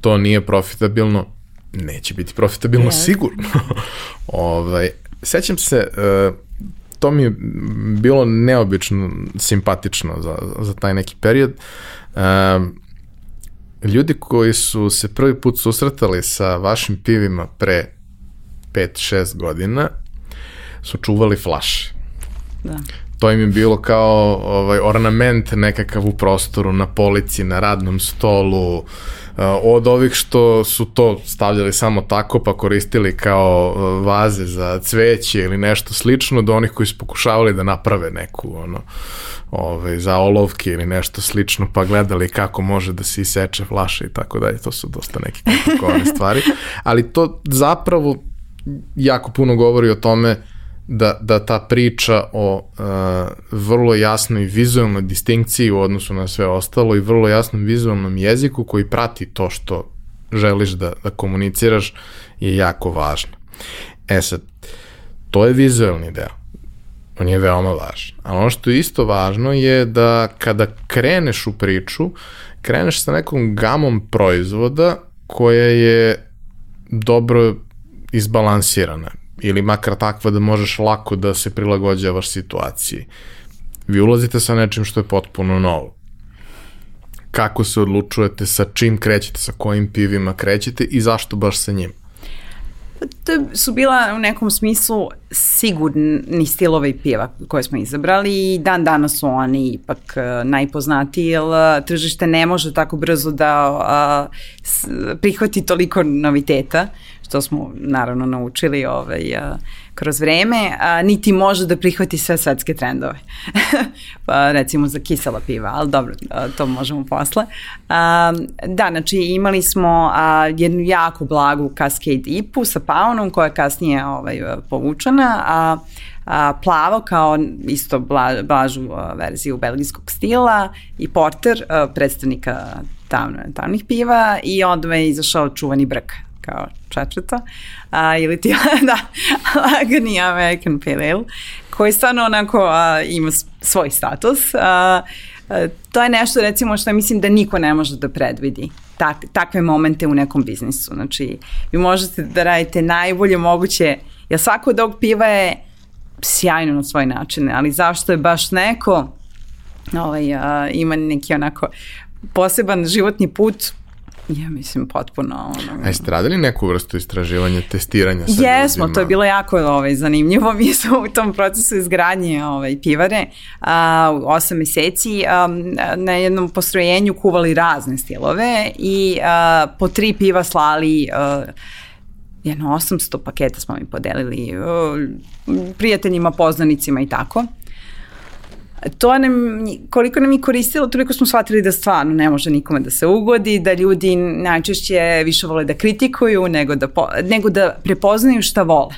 to nije profitabilno, neće biti profitabilno yes. sigurno. ovaj, sećam se, uh, to mi je bilo neobično simpatično za, za taj neki period. Uh, ljudi koji su se prvi put susretali sa vašim pivima pre 5-6 godina su čuvali flaše. Da. To im je bilo kao ovaj, ornament nekakav u prostoru, na polici, na radnom stolu, uh, od ovih što su to stavljali samo tako pa koristili kao uh, vaze za cveće ili nešto slično do onih koji su pokušavali da naprave neku ono ovaj, za olovke ili nešto slično pa gledali kako može da se iseče flaša i tako dalje. To su dosta neke komplikovane stvari. Ali to zapravo jako puno govori o tome uh, da, da ta priča o uh, vrlo jasnoj vizualnoj distinkciji u odnosu na sve ostalo i vrlo jasnom vizualnom jeziku koji prati to što želiš da, da komuniciraš je jako važno. E sad, to je vizualni deo. On je veoma važan. A ono što je isto važno je da kada kreneš u priču, kreneš sa nekom gamom proizvoda koja je dobro izbalansirana ili makar takva da možeš lako da se prilagođavaš situaciji. Vi ulazite sa nečim što je potpuno novo. Kako se odlučujete, sa čim krećete, sa kojim pivima krećete i zašto baš sa njim? To su bila u nekom smislu sigurni stilovi piva koje smo izabrali i dan danas su oni ipak e, najpoznatiji jer e, tržište ne može tako brzo da a, s, prihvati toliko noviteta što smo naravno naučili ovaj, a, kroz vreme, a, niti može da prihvati sve svetske trendove. pa recimo za kisela piva, ali dobro, a, to možemo posle. A, da, znači imali smo a, jednu jako blagu Cascade IPU sa paunom koja je kasnije ovaj, povučena crvena, a, a plavo kao isto bla, blažu verziju belgijskog stila i porter a, predstavnika tamno, tamnih piva i onda je izašao čuvani brk kao četvrta, a, ili ti, da, lagani American Pale Ale, koji stvarno onako a, ima svoj status. A, a, to je nešto recimo što mislim da niko ne može da predvidi tak, takve momente u nekom biznisu. Znači, vi možete da radite najbolje moguće, jer svako od ovog piva je sjajno na svoj način, ali zašto je baš neko ovaj, a, ima neki onako poseban životni put, ja mislim potpuno ono... A jeste radili neku vrstu istraživanja, testiranja sa Jesmo, ljudima? to je bilo jako ovaj, zanimljivo. Mi smo u tom procesu izgradnje ovaj, pivare a, u osam meseci a, na jednom postrojenju kuvali razne stilove i a, po tri piva slali a, jedno 800 paketa smo mi podelili a, prijateljima, poznanicima i tako to nam, koliko nam je koristilo, toliko smo shvatili da stvarno ne može nikome da se ugodi, da ljudi najčešće više vole da kritikuju nego da, po, nego da prepoznaju šta vole.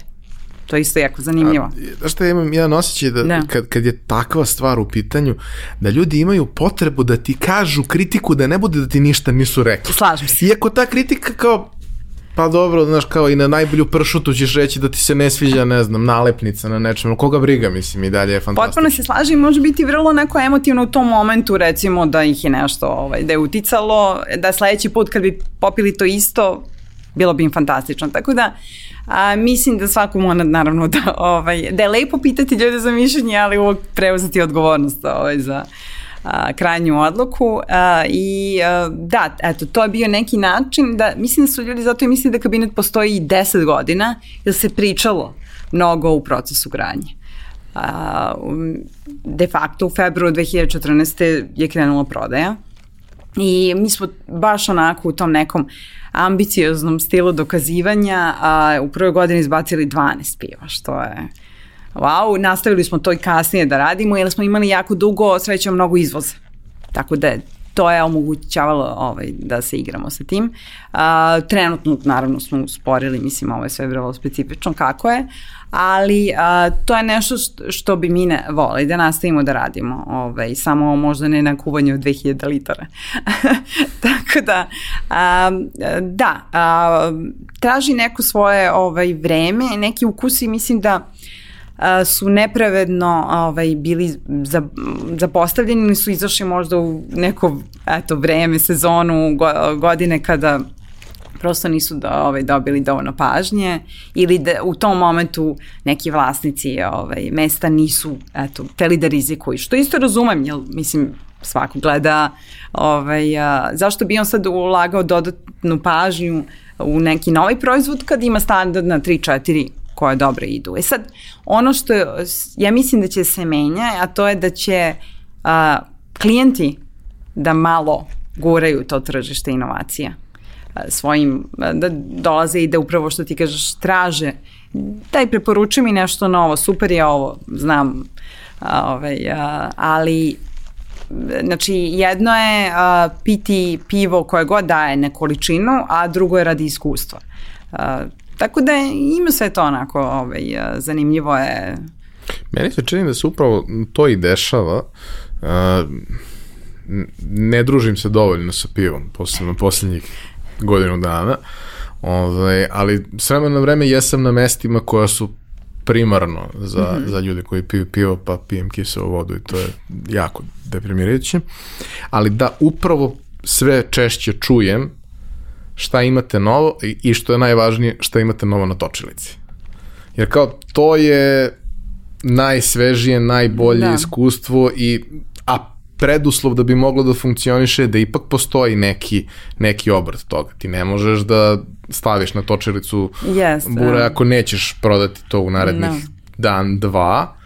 To je isto jako zanimljivo. Znaš šta, ja imam jedan osjećaj da, Da. kad, kad je takva stvar u pitanju, da ljudi imaju potrebu da ti kažu kritiku da ne bude da ti ništa nisu rekli. Slažem se. Iako ta kritika kao, pa dobro, znaš, kao i na najbolju pršutu ćeš reći da ti se ne sviđa, ne znam, nalepnica na nečemu, koga briga, mislim, i dalje je fantastično. Potpuno se slaže i može biti vrlo onako emotivno u tom momentu, recimo da ih je nešto, ovaj, da je uticalo, da sledeći put kad bi popili to isto, bilo bi im fantastično. Tako da, a, mislim da svako mora naravno da, ovaj, da je lepo pitati ljude za mišljenje, ali uvijek preuzeti odgovornost ovaj, za a, krajnju odluku a, i a, da, eto, to je bio neki način da, mislim da su ljudi zato i mislili da kabinet postoji i 10 godina, jer se pričalo mnogo u procesu gradnje. A, um, de facto u februaru 2014. je krenula prodaja i mi smo baš onako u tom nekom ambicioznom stilu dokazivanja a, u prvoj godini izbacili 12 piva, što je wow, nastavili smo to i kasnije da radimo jer smo imali jako dugo, srećom, mnogo izvoza. Tako da to je omogućavalo ovaj, da se igramo sa tim. A, trenutno, naravno, smo usporili, mislim, ovo je sve vrlo specifično kako je, ali a, to je nešto što, bi mi ne volili da nastavimo da radimo, ovaj, samo možda ne na kuvanju od 2000 litara. Tako da, a, da, a, traži neko svoje ovaj, vreme, neki ukusi, mislim da su nepravedno ovaj, bili za, zapostavljeni ili su izašli možda u neko eto, vreme, sezonu, go, godine kada prosto nisu do, ovaj, dobili dovoljno pažnje ili da u tom momentu neki vlasnici ovaj, mesta nisu eto, teli da rizikuju, što isto razumem, jer mislim svako gleda ovaj, a, zašto bi on sad ulagao dodatnu pažnju u neki novi proizvod kad ima standard na 3-4 koje dobro idu. E sad, ono što je, ja mislim da će se menja, a to je da će a, klijenti da malo guraju to tržište inovacija svojim, da dolaze i da upravo što ti kažeš traže, daj preporučuj mi nešto novo, super je ovo, znam, a, ovaj, a, ali znači jedno je a, piti pivo koje god daje na količinu, a drugo je radi iskustva. A, tako da ima sve to onako ovaj, a, zanimljivo je. Meni se čini da se upravo to i dešava. A, ne družim se dovoljno sa pivom, posebno poslednjih godinu dana, ovaj, ali s vremena na vreme jesam na mestima koja su primarno za, mm -hmm. za ljude koji piju pivo pa pijem kisevu vodu i to je jako deprimirajuće. Ali da upravo sve češće čujem šta imate novo i, i što je najvažnije šta imate novo na točilici. Jer kao to je najsvežije, najbolje da. iskustvo i a preduslov da bi moglo da funkcioniše da ipak postoji neki, neki obrt toga. Ti ne možeš da staviš na točilicu yes, bure ako nećeš prodati to u narednih no. dan, dva.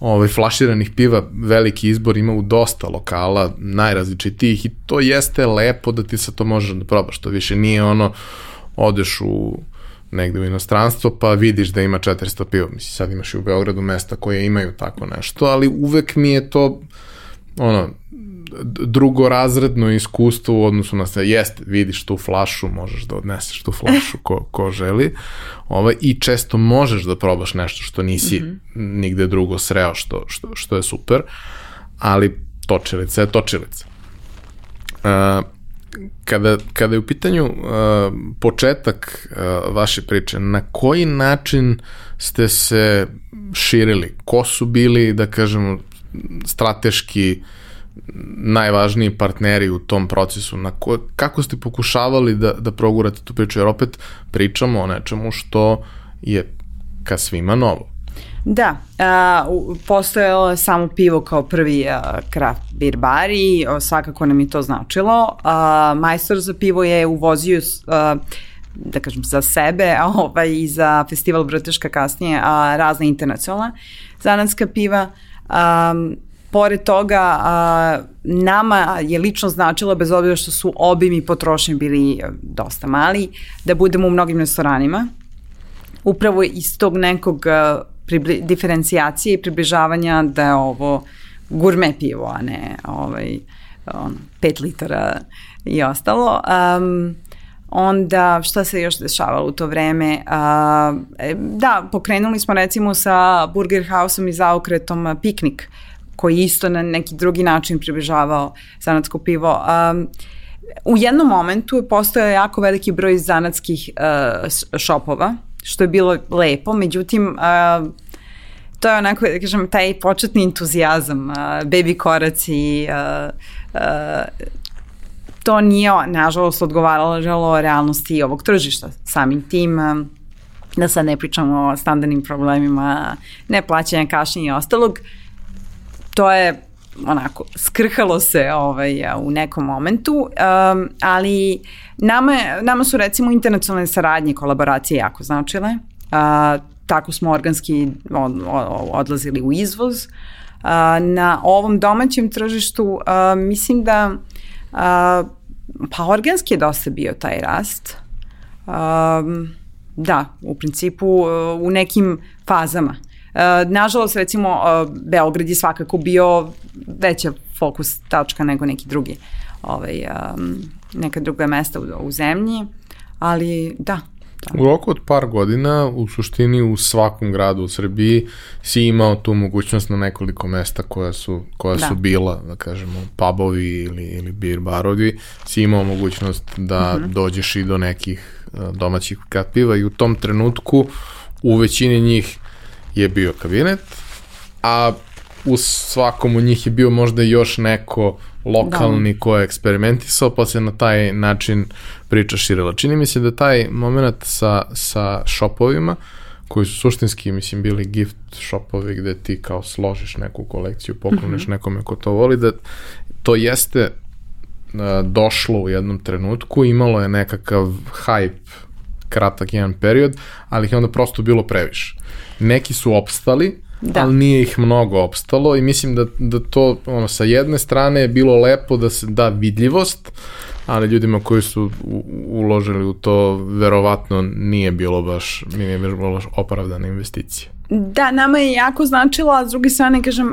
Ovaj, flaširanih piva veliki izbor ima u dosta lokala, najrazličitijih i to jeste lepo da ti se to može da probaš. To više nije ono, odeš u negde u inostranstvo pa vidiš da ima 400 piva. Mislim, sad imaš i u Beogradu mesta koje imaju tako nešto, ali uvek mi je to ono, drugorazredno iskustvo u odnosu na sve. Jeste, vidiš tu flašu, možeš da odneseš tu flašu ko, ko želi ovaj, i često možeš da probaš nešto što nisi mm -hmm. nigde drugo sreo, što, što, što je super, ali točilica je točilica. Uh, kada, kada je u pitanju uh, početak uh, vaše priče, na koji način ste se širili? Ko su bili, da kažemo, strateški najvažniji partneri u tom procesu? Na ko, kako ste pokušavali da, da progurate tu priču? Jer opet pričamo o nečemu što je ka svima novo. Da, a, postojalo je samo pivo kao prvi a, craft beer bar i svakako nam je to značilo. A, majstor za pivo je uvozio a, da kažem, za sebe, a ovaj, i za festival Brteška kasnije, a, razne internacionalna zanatska piva. A, pored toga, a, nama je lično značilo, bez obzira što su obimi potrošnje bili dosta mali, da budemo u mnogim restoranima. Upravo iz tog nekog pribli, diferencijacije i približavanja da je ovo gurme pivo, a ne ovaj, on, 5 litara i ostalo. Um, onda šta se još dešavalo u to vreme? Uh, da, pokrenuli smo recimo sa Burger House-om i zaokretom Piknik, koji isto na neki drugi način približavao zanatsko pivo. Um, u jednom momentu je postojao jako veliki broj zanatskih uh, šopova, što je bilo lepo, međutim, uh, to je onako, da kažem, taj početni entuzijazam, uh, baby koraci, uh, uh, to nije, nažalost, odgovaralo realnosti ovog tržišta. Samim tim, uh, da sad ne pričamo o standardnim problemima, neplaćanja, kašnjenja i ostalog, to je onako skrhalo se ovaj, u nekom momentu, um, ali nama, nama su recimo internacionalne saradnje, kolaboracije jako značile. Uh, tako smo organski od, odlazili u izvoz. Uh, na ovom domaćem tržištu uh, mislim da uh, pa organski je dosta bio taj rast. Um, da, u principu u nekim fazama. Uh, nažalost, recimo, uh, Beograd je svakako bio veća fokus tačka nego neki drugi, ovaj, um, neka druga mesta u, u zemlji, ali da, U roku od par godina, u suštini u svakom gradu u Srbiji si imao tu mogućnost na nekoliko mesta koja su, koja da. su bila, da kažemo, pubovi ili, ili beer barovi, si imao mogućnost da mhm. -huh. dođeš i do nekih domaćih piva i u tom trenutku u većini njih je bio kabinet, a u svakom od njih je bio možda još neko lokalni da. ko je eksperimentisao, pa se na taj način priča širila. Čini mi se da taj moment sa, sa shopovima, koji su suštinski, mislim, bili gift shopovi gde ti kao složiš neku kolekciju, pokloniš mm -hmm. nekome ko to voli, da to jeste došlo u jednom trenutku, imalo je nekakav hype kratak jedan period, ali ih je onda prosto bilo previše. Neki su opstali, da. ali nije ih mnogo opstalo i mislim da, da to ono, sa jedne strane je bilo lepo da se da vidljivost, ali ljudima koji su uložili u to verovatno nije bilo baš, nije bilo baš opravdana investicija. Da, nama je jako značilo, a s druge strane, kažem,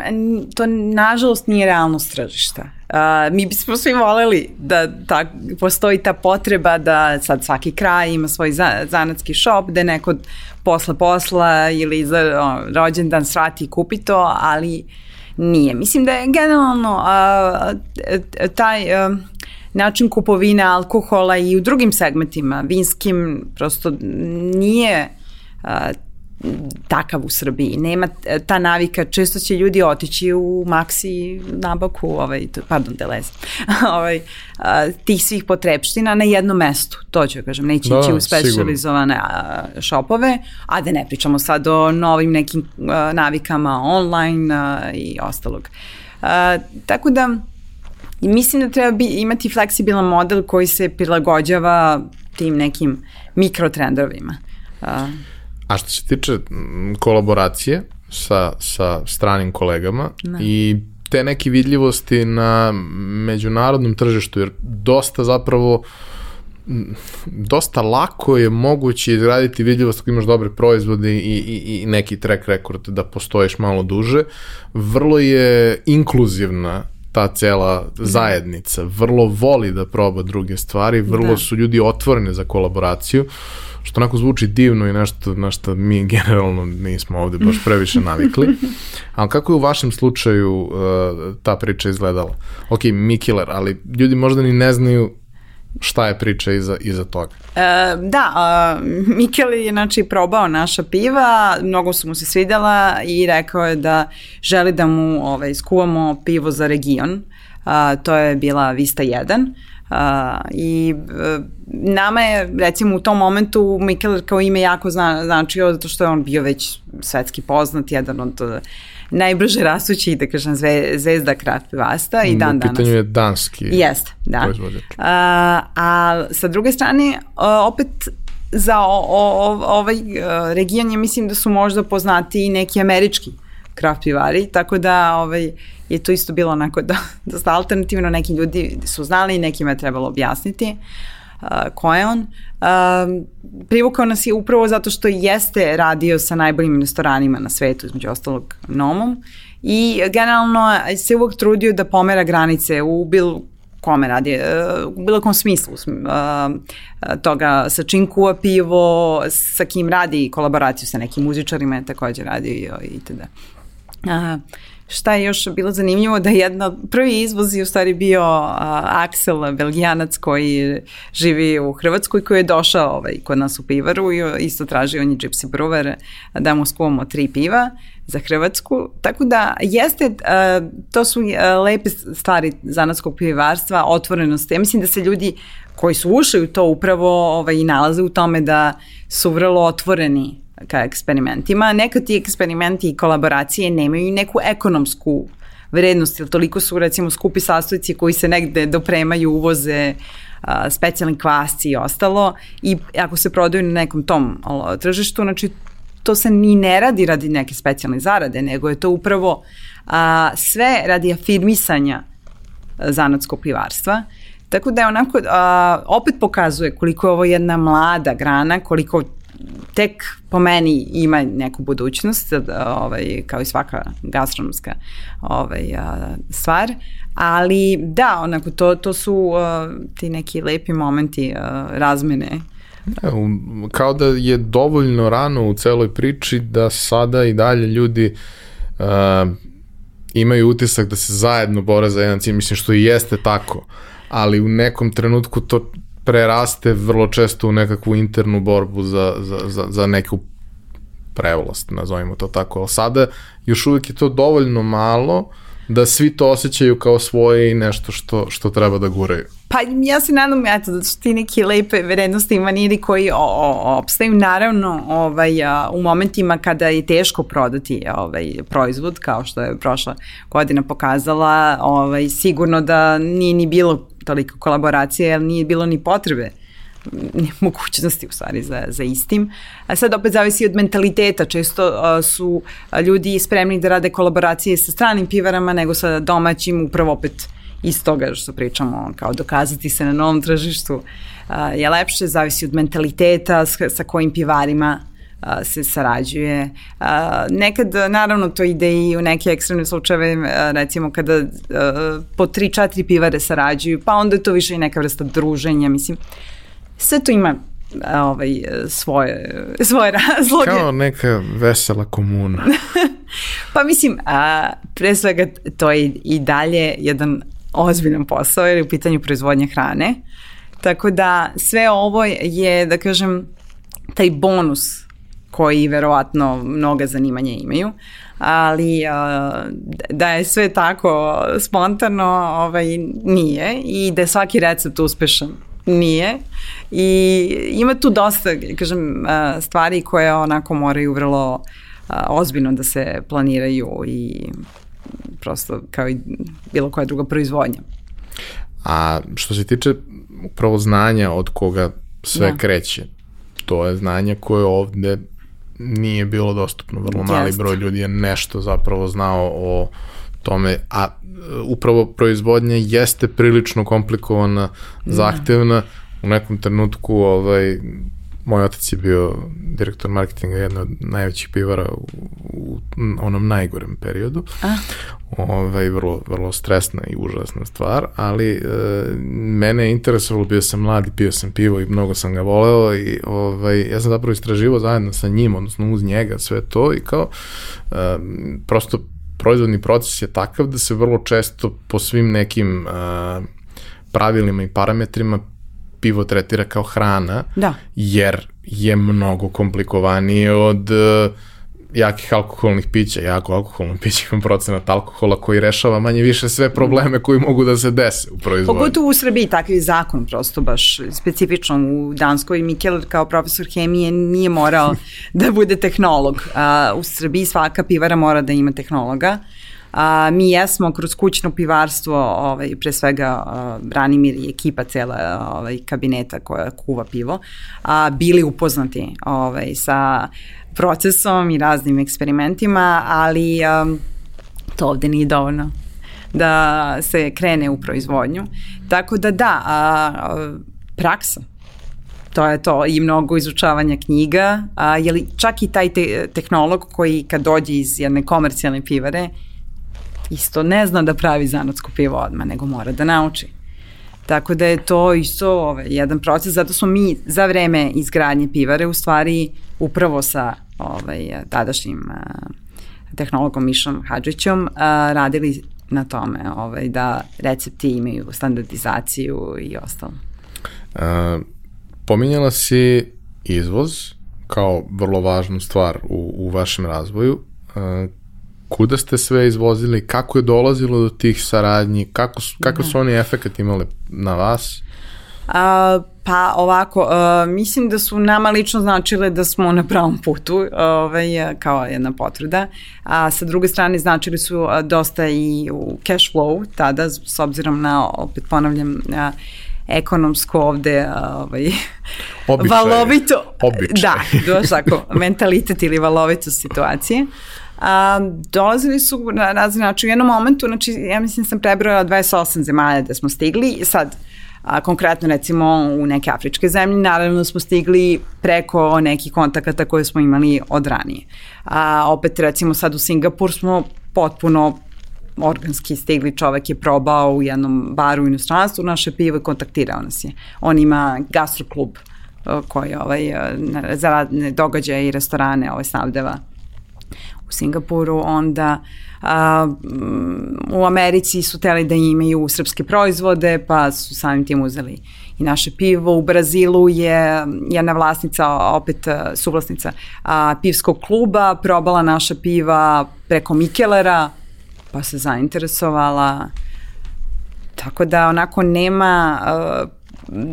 to nažalost nije realnost tržišta. Uh, mi bismo svi voleli da ta, postoji ta potreba da sad svaki kraj ima svoj za, zanatski shop, da neko posle posla ili za o, rođendan srati i kupi to, ali nije. Mislim da je generalno uh, taj uh, način kupovine alkohola i u drugim segmentima, vinskim, prosto nije takav u Srbiji. Nema ta navika, često će ljudi otići u Maxi nabavku, ovaj, pardon, Delez, ovaj, a, tih svih potrepština na jednom mestu, to ću kažem, neće da, ići u specializovane a, šopove, a da ne pričamo sad o novim nekim a, navikama online a, i ostalog. A, tako da, mislim da treba bi, imati fleksibilan model koji se prilagođava tim nekim mikrotrendovima. Uh, A što se tiče kolaboracije sa, sa stranim kolegama ne. i te neke vidljivosti na međunarodnom tržištu, jer dosta zapravo dosta lako je moguće izgraditi vidljivost ako imaš dobre proizvode i, i, i neki track record da postojiš malo duže. Vrlo je inkluzivna ta cela zajednica vrlo voli da proba druge stvari, vrlo Da. su ljudi otvoreni za kolaboraciju, što onako zvuči divno i nešto na što mi generalno nismo ovde baš previše navikli. Ali kako je u vašem slučaju uh, ta priča izgledala? Ok, Mikiller, ali ljudi možda ni ne znaju šta je priča iza, iza toga. E, da, a, Mikel je znači probao naša piva, mnogo su mu se svidela i rekao je da želi da mu ovaj, skuvamo pivo za region. A, to je bila Vista 1. A, I e, nama je recimo u tom momentu Mikel kao ime jako zna, značio zato što je on bio već svetski poznat, jedan od e, najbrže rastućih, da kažem, zve, zvezda kraft pivasta i dan u danas. pitanju je danski Jeste, da. proizvođač. A, a sa druge strane, a, opet za o, o, ovaj region je mislim da su možda poznati i neki američki kraft pivari, tako da ovaj, je to isto bilo onako da, dosta alternativno, neki ljudi su znali, nekima je trebalo objasniti uh, ko je on. Uh, privukao nas je upravo zato što jeste radio sa najboljim restoranima na svetu, između ostalog Nomom, i generalno se uvek trudio da pomera granice u bilo kome radi, e, u bilo kom smislu sm- e, toga sa čim kuva pivo, sa kim radi kolaboraciju sa nekim muzičarima je takođe radio i itd. A, šta je još bilo zanimljivo da je jedna, prvi izvoz je u stvari bio a, Axel, belgijanac koji živi u Hrvatskoj, koji je došao ovaj, kod nas u pivaru i isto tražio, on je Gypsy Brewer, da mu skuvamo tri piva za Hrvatsku. Tako da jeste, a, to su a, lepe stvari zanatskog pivarstva, otvorenost. Ja mislim da se ljudi koji su ušli u to upravo ovaj, nalaze u tome da su vrlo otvoreni ka eksperimentima. Nekad ti eksperimenti i kolaboracije nemaju neku ekonomsku vrednost, jer toliko su recimo skupi sastojci koji se negde dopremaju, uvoze, a, specijalni kvasci i ostalo i ako se prodaju na nekom tom tržištu, znači to se ni ne radi radi neke specijalne zarade, nego je to upravo a, sve radi afirmisanja zanatskog pivarstva. Tako da je onako, a, opet pokazuje koliko je ovo jedna mlada grana, koliko tek po meni ima neku budućnost, ovaj, kao i svaka gastronomska ovaj, stvar, ali da, onako, to, to su a, ti neki lepi momenti a, razmene. Evo, kao da je dovoljno rano u celoj priči da sada i dalje ljudi uh, imaju utisak da se zajedno bore za jedan cilj, mislim što i jeste tako, ali u nekom trenutku to preraste vrlo često u nekakvu internu borbu za, za, za, za neku prevlast, nazovimo to tako, ali sada još uvek je to dovoljno malo da svi to osjećaju kao svoje i nešto što, što treba da guraju. Pa ja se nadam, eto, da su ti neki lepe vrednosti i maniri koji opstaju. Naravno, ovaj, a, u momentima kada je teško prodati ovaj, proizvod, kao što je prošla godina pokazala, ovaj, sigurno da nije ni bilo toliko kolaboracije, jer nije bilo ni potrebe ni mogućnosti u stvari za, za istim. A sad opet zavisi od mentaliteta. Često a, su ljudi spremni da rade kolaboracije sa stranim pivarama nego sa domaćim, upravo opet iz toga što pričamo, kao dokazati se na novom tržištu a, je lepše, zavisi od mentaliteta sa, sa kojim pivarima a, se sarađuje. A, nekad, naravno, to ide i u neke ekstremne slučajeve, recimo kada po tri, četiri pivare sarađuju, pa onda je to više i neka vrsta druženja, mislim. Sve to ima a, ovaj, svoje, svoje razloge. Kao neka vesela komuna. pa mislim, a, pre svega to je i dalje jedan ozbiljan posao jer je u pitanju proizvodnja hrane. Tako da sve ovo je, da kažem, taj bonus koji verovatno mnoga zanimanja imaju, ali da je sve tako spontano, ovaj, nije i da je svaki recept uspešan, nije. I ima tu dosta, kažem, stvari koje onako moraju vrlo ozbiljno da se planiraju i prosto kao i bilo koja druga proizvodnja. A što se tiče upravo znanja od koga sve da. kreće, to je znanje koje ovde nije bilo dostupno. Vrlo mali Jest. broj ljudi je nešto zapravo znao o tome, a upravo proizvodnja jeste prilično komplikovana, zahtevna, u nekom trenutku ovaj, moj otac je bio direktor marketinga jedne od najvećih pivara u, u onom najgorem periodu. A? Ovaj, vrlo, vrlo stresna i užasna stvar, ali e, mene je interesovalo, bio sam mladi, pio sam pivo i mnogo sam ga voleo i ovaj, ja sam zapravo istraživo zajedno sa njim, odnosno uz njega sve to i kao e, prosto proizvodni proces je takav da se vrlo često po svim nekim uh, pravilima i parametrima pivo tretira kao hrana, da. jer je mnogo komplikovanije od uh, jakih alkoholnih pića, jako alkoholno piće ima procenat alkohola koji rešava manje više sve probleme koji mogu da se dese u proizvodnju. Pogotovo u Srbiji takav zakon prosto baš specifično u Danskoj. Mikel kao profesor hemije nije morao da bude tehnolog. A, u Srbiji svaka pivara mora da ima tehnologa. A, mi jesmo kroz kućno pivarstvo, ovaj, pre svega a, Branimir i ekipa cela ovaj, kabineta koja kuva pivo, a, bili upoznati ovaj, sa procesom i raznim eksperimentima, ali um, to ovde nije dovoljno da se krene u proizvodnju. Tako da da, a, a, praksa, to je to i mnogo izučavanja knjiga, a, je li čak i taj te, tehnolog koji kad dođe iz jedne komercijalne pivare isto ne zna da pravi zanatsko pivo odmah, nego mora da nauči. Tako da je to isto ovaj, jedan proces, zato smo mi za vreme izgradnje pivare u stvari upravo sa ovaj, tadašnjim tehnologom Mišom Hadžićom radili na tome ovaj, da recepti imaju standardizaciju i ostalo. A, pominjala si izvoz kao vrlo važnu stvar u, u vašem razvoju. A, kuda ste sve izvozili, kako je dolazilo do tih saradnji, kako, kako su da. oni efekt imali na vas? A, pa ovako, a, mislim da su nama lično značile da smo na pravom putu, ovaj, kao jedna potvrda, a sa druge strane značili su dosta i u cash flow tada, s obzirom na, opet ponavljam, a, ekonomsko ovde ovaj, Običaj. valovito. Običaj. Da, baš tako, mentalitet ili valovito situacije. A, dolazili su na razne način. U jednom momentu, znači, ja mislim sam prebrojala 28 zemalja da smo stigli. Sad, a, konkretno recimo u neke afričke zemlje, naravno smo stigli preko nekih kontakata koje smo imali od ranije. A, opet recimo sad u Singapur smo potpuno organski stigli, čovek je probao u jednom baru u inostranstvu naše pivo i kontaktirao nas je. On ima gastroklub koji ovaj, za radne događaje i restorane ovaj, snabdeva u Singapuru, onda a, u Americi su teli da imaju srpske proizvode, pa su samim tim uzeli i naše pivo. U Brazilu je jedna vlasnica, opet suvlasnica a, pivskog kluba, probala naša piva preko Mikelera, pa se zainteresovala. Tako da onako nema, a,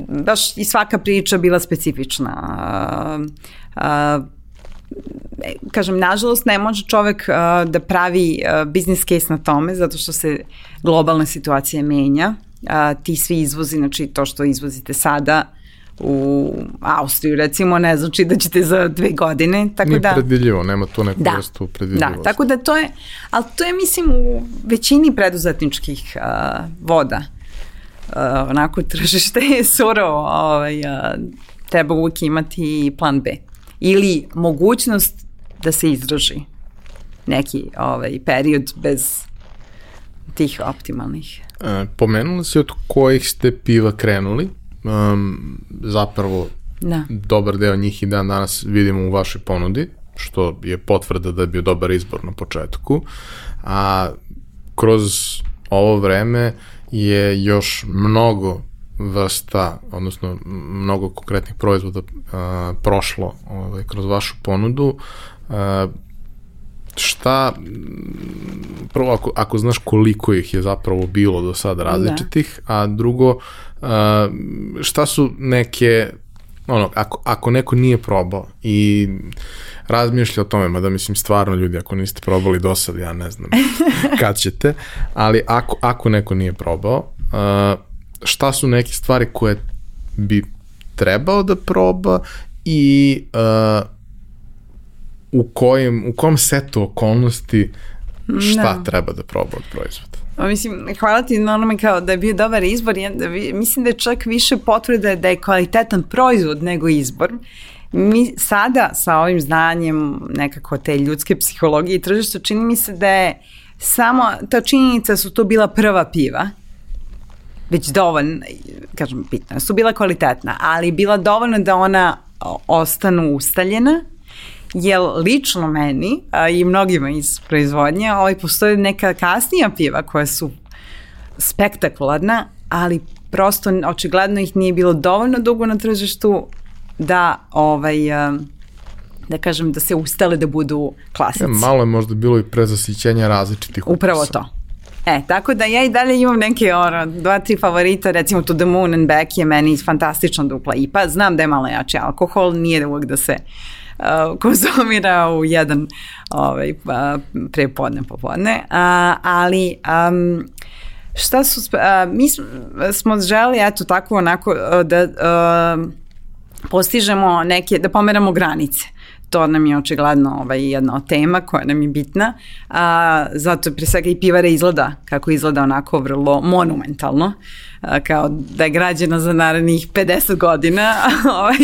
baš i svaka priča bila specifična. A, a, kažem, nažalost ne može čovek uh, da pravi uh, business case na tome, zato što se globalna situacija menja. Uh, ti svi izvozi, znači to što izvozite sada, u Austriju recimo ne znači da ćete za dve godine tako Nije da predvidljivo, nema tu neku da, vrstu predvidljivosti. Da, tako da to je ali to je mislim u većini preduzetničkih uh, voda uh, onako tržište je surovo ovaj, uh, treba uvijek imati plan B ili mogućnost da se izraži neki ovaj, period bez tih optimalnih. E, pomenula si od kojih ste piva krenuli, um, zapravo da. dobar deo njih i dan danas vidimo u vašoj ponudi, što je potvrda da je bio dobar izbor na početku, a kroz ovo vreme je još mnogo vrsta, odnosno mnogo konkretnih proizvoda a, prošlo ovaj, kroz vašu ponudu. A, šta, prvo ako, ako znaš koliko ih je zapravo bilo do sada da. različitih, da. a drugo, a, šta su neke ono, ako, ako neko nije probao i razmišlja o tome, mada mislim stvarno ljudi, ako niste probali do sada, ja ne znam kad ćete, ali ako, ako neko nije probao, uh, šta su neke stvari koje bi trebao da proba i uh, u, kojim, u kom setu okolnosti šta da. treba da proba od proizvoda. Pa mislim, hvala ti na onome kao da je bio dobar izbor. Ja, da mislim da je čak više potvrda da je kvalitetan proizvod nego izbor. mi sada sa ovim znanjem nekako te ljudske psihologije i tržišta čini mi se da je samo ta činjenica su to bila prva piva već dovoljno, kažem bitno, su bila kvalitetna, ali bila dovoljno da ona ostanu ustaljena, jer lično meni a, i mnogima iz proizvodnje ovaj, postoje neka kasnija piva koja su spektakularna, ali prosto očigledno ih nije bilo dovoljno dugo na tržištu da ovaj da kažem da se ustale da budu klasici. Ja, malo je možda bilo i prezasićenja različitih ukusa. Upravo to. E, tako da ja i dalje imam neke ono, dva, tri favorita, recimo To the Moon and Back je meni fantastično dupla IPA. Znam da je malo jači alkohol, nije da uvijek da se uh, konzumira u jedan ovaj, pa, prepodne, popodne, uh, ali um, šta su, uh, mi smo želi, eto tako onako, da uh, postižemo neke, da pomeramo granice to nam je očigledno ovaj, jedna od tema koja nam je bitna, a, zato pre svega i pivara izgleda kako izgleda onako vrlo monumentalno, a, kao da je građena za narednih 50 godina ovaj,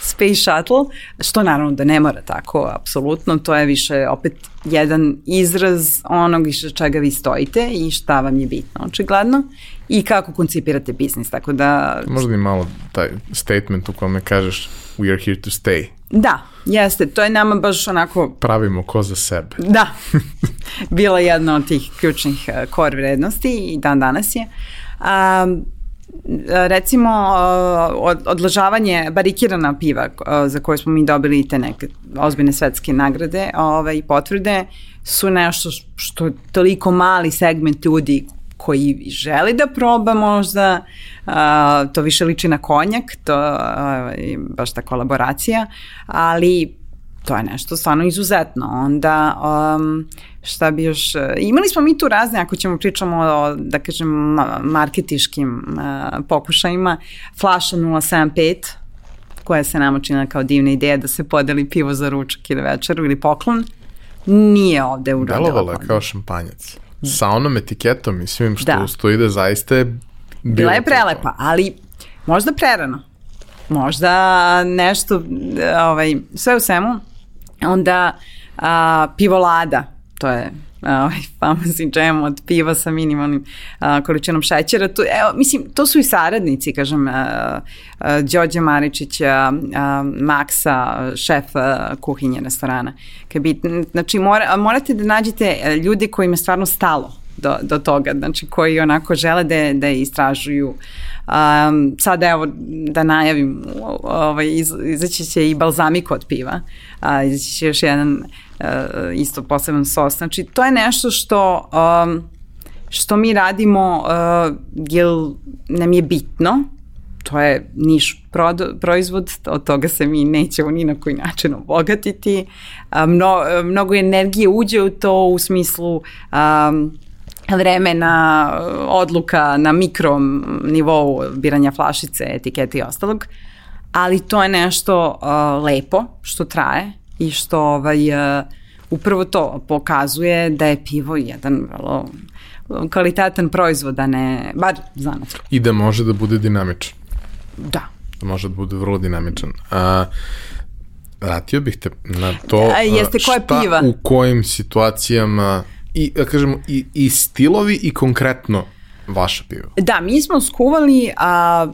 Space Shuttle, što naravno da ne mora tako, apsolutno, to je više opet jedan izraz onog iz čega vi stojite i šta vam je bitno, očigledno, i kako koncipirate biznis, tako da... Možda i malo taj statement u kome kažeš we are here to stay. Da, jeste, to je nama baš onako... Pravimo ko za sebe. Da, bila jedna od tih ključnih uh, core vrednosti i dan danas je. Um, recimo uh, odlažavanje barikirana piva za koje smo mi dobili te neke ozbiljne svetske nagrade ovaj, potvrde su nešto što toliko mali segment ljudi koji želi da proba možda, a, to više liči na konjak, to je baš ta kolaboracija, ali to je nešto stvarno izuzetno. Onda, um, šta bi još, imali smo mi tu razne, ako ćemo pričamo o, da kažem, marketiškim uh, pokušajima, Flaša 075, koja se nama čina kao divna ideja da se podeli pivo za ručak ili večeru ili poklon, nije ovde uradila. Delovala kao šampanjac sa onom etiketom i svim što da. stoji da zaista je bila je prelepa, to. ali možda prerano. Možda nešto, ovaj, sve u svemu, onda a, pivolada, to je ovaj famousni džem od piva sa minimalnim a, količinom šećera. To, evo, mislim, to su i saradnici, kažem, a, a, Đorđe Maričića, a, Maksa, šef a, kuhinje restorana. Bi, znači, mora, morate da nađete e, ljude koji im stvarno stalo do, do toga, znači koji onako žele da, da istražuju Um, sad evo da najavim, ovaj, iz, izaći će i balzamiko od piva, a, izaći će još jedan isto poseban sos. Znači, to je nešto što, um, što mi radimo, uh, jer nam je bitno, to je niš proizvod, od toga se mi nećemo ni na koji način obogatiti. Mno, mnogo energije uđe u to u smislu um, vremena, odluka na mikrom nivou biranja flašice, etikete i ostalog, ali to je nešto uh, lepo što traje i što ovaj, uh, upravo to pokazuje da je pivo jedan vrlo kvalitetan proizvod, a ne, bar zanat. I da može da bude dinamičan. Da. Da može da bude vrlo dinamičan. A, vratio bih te na to a, jeste šta koja piva? u kojim situacijama i, da kažemo, i, i stilovi i konkretno vaša piva. Da, mi smo skuvali a,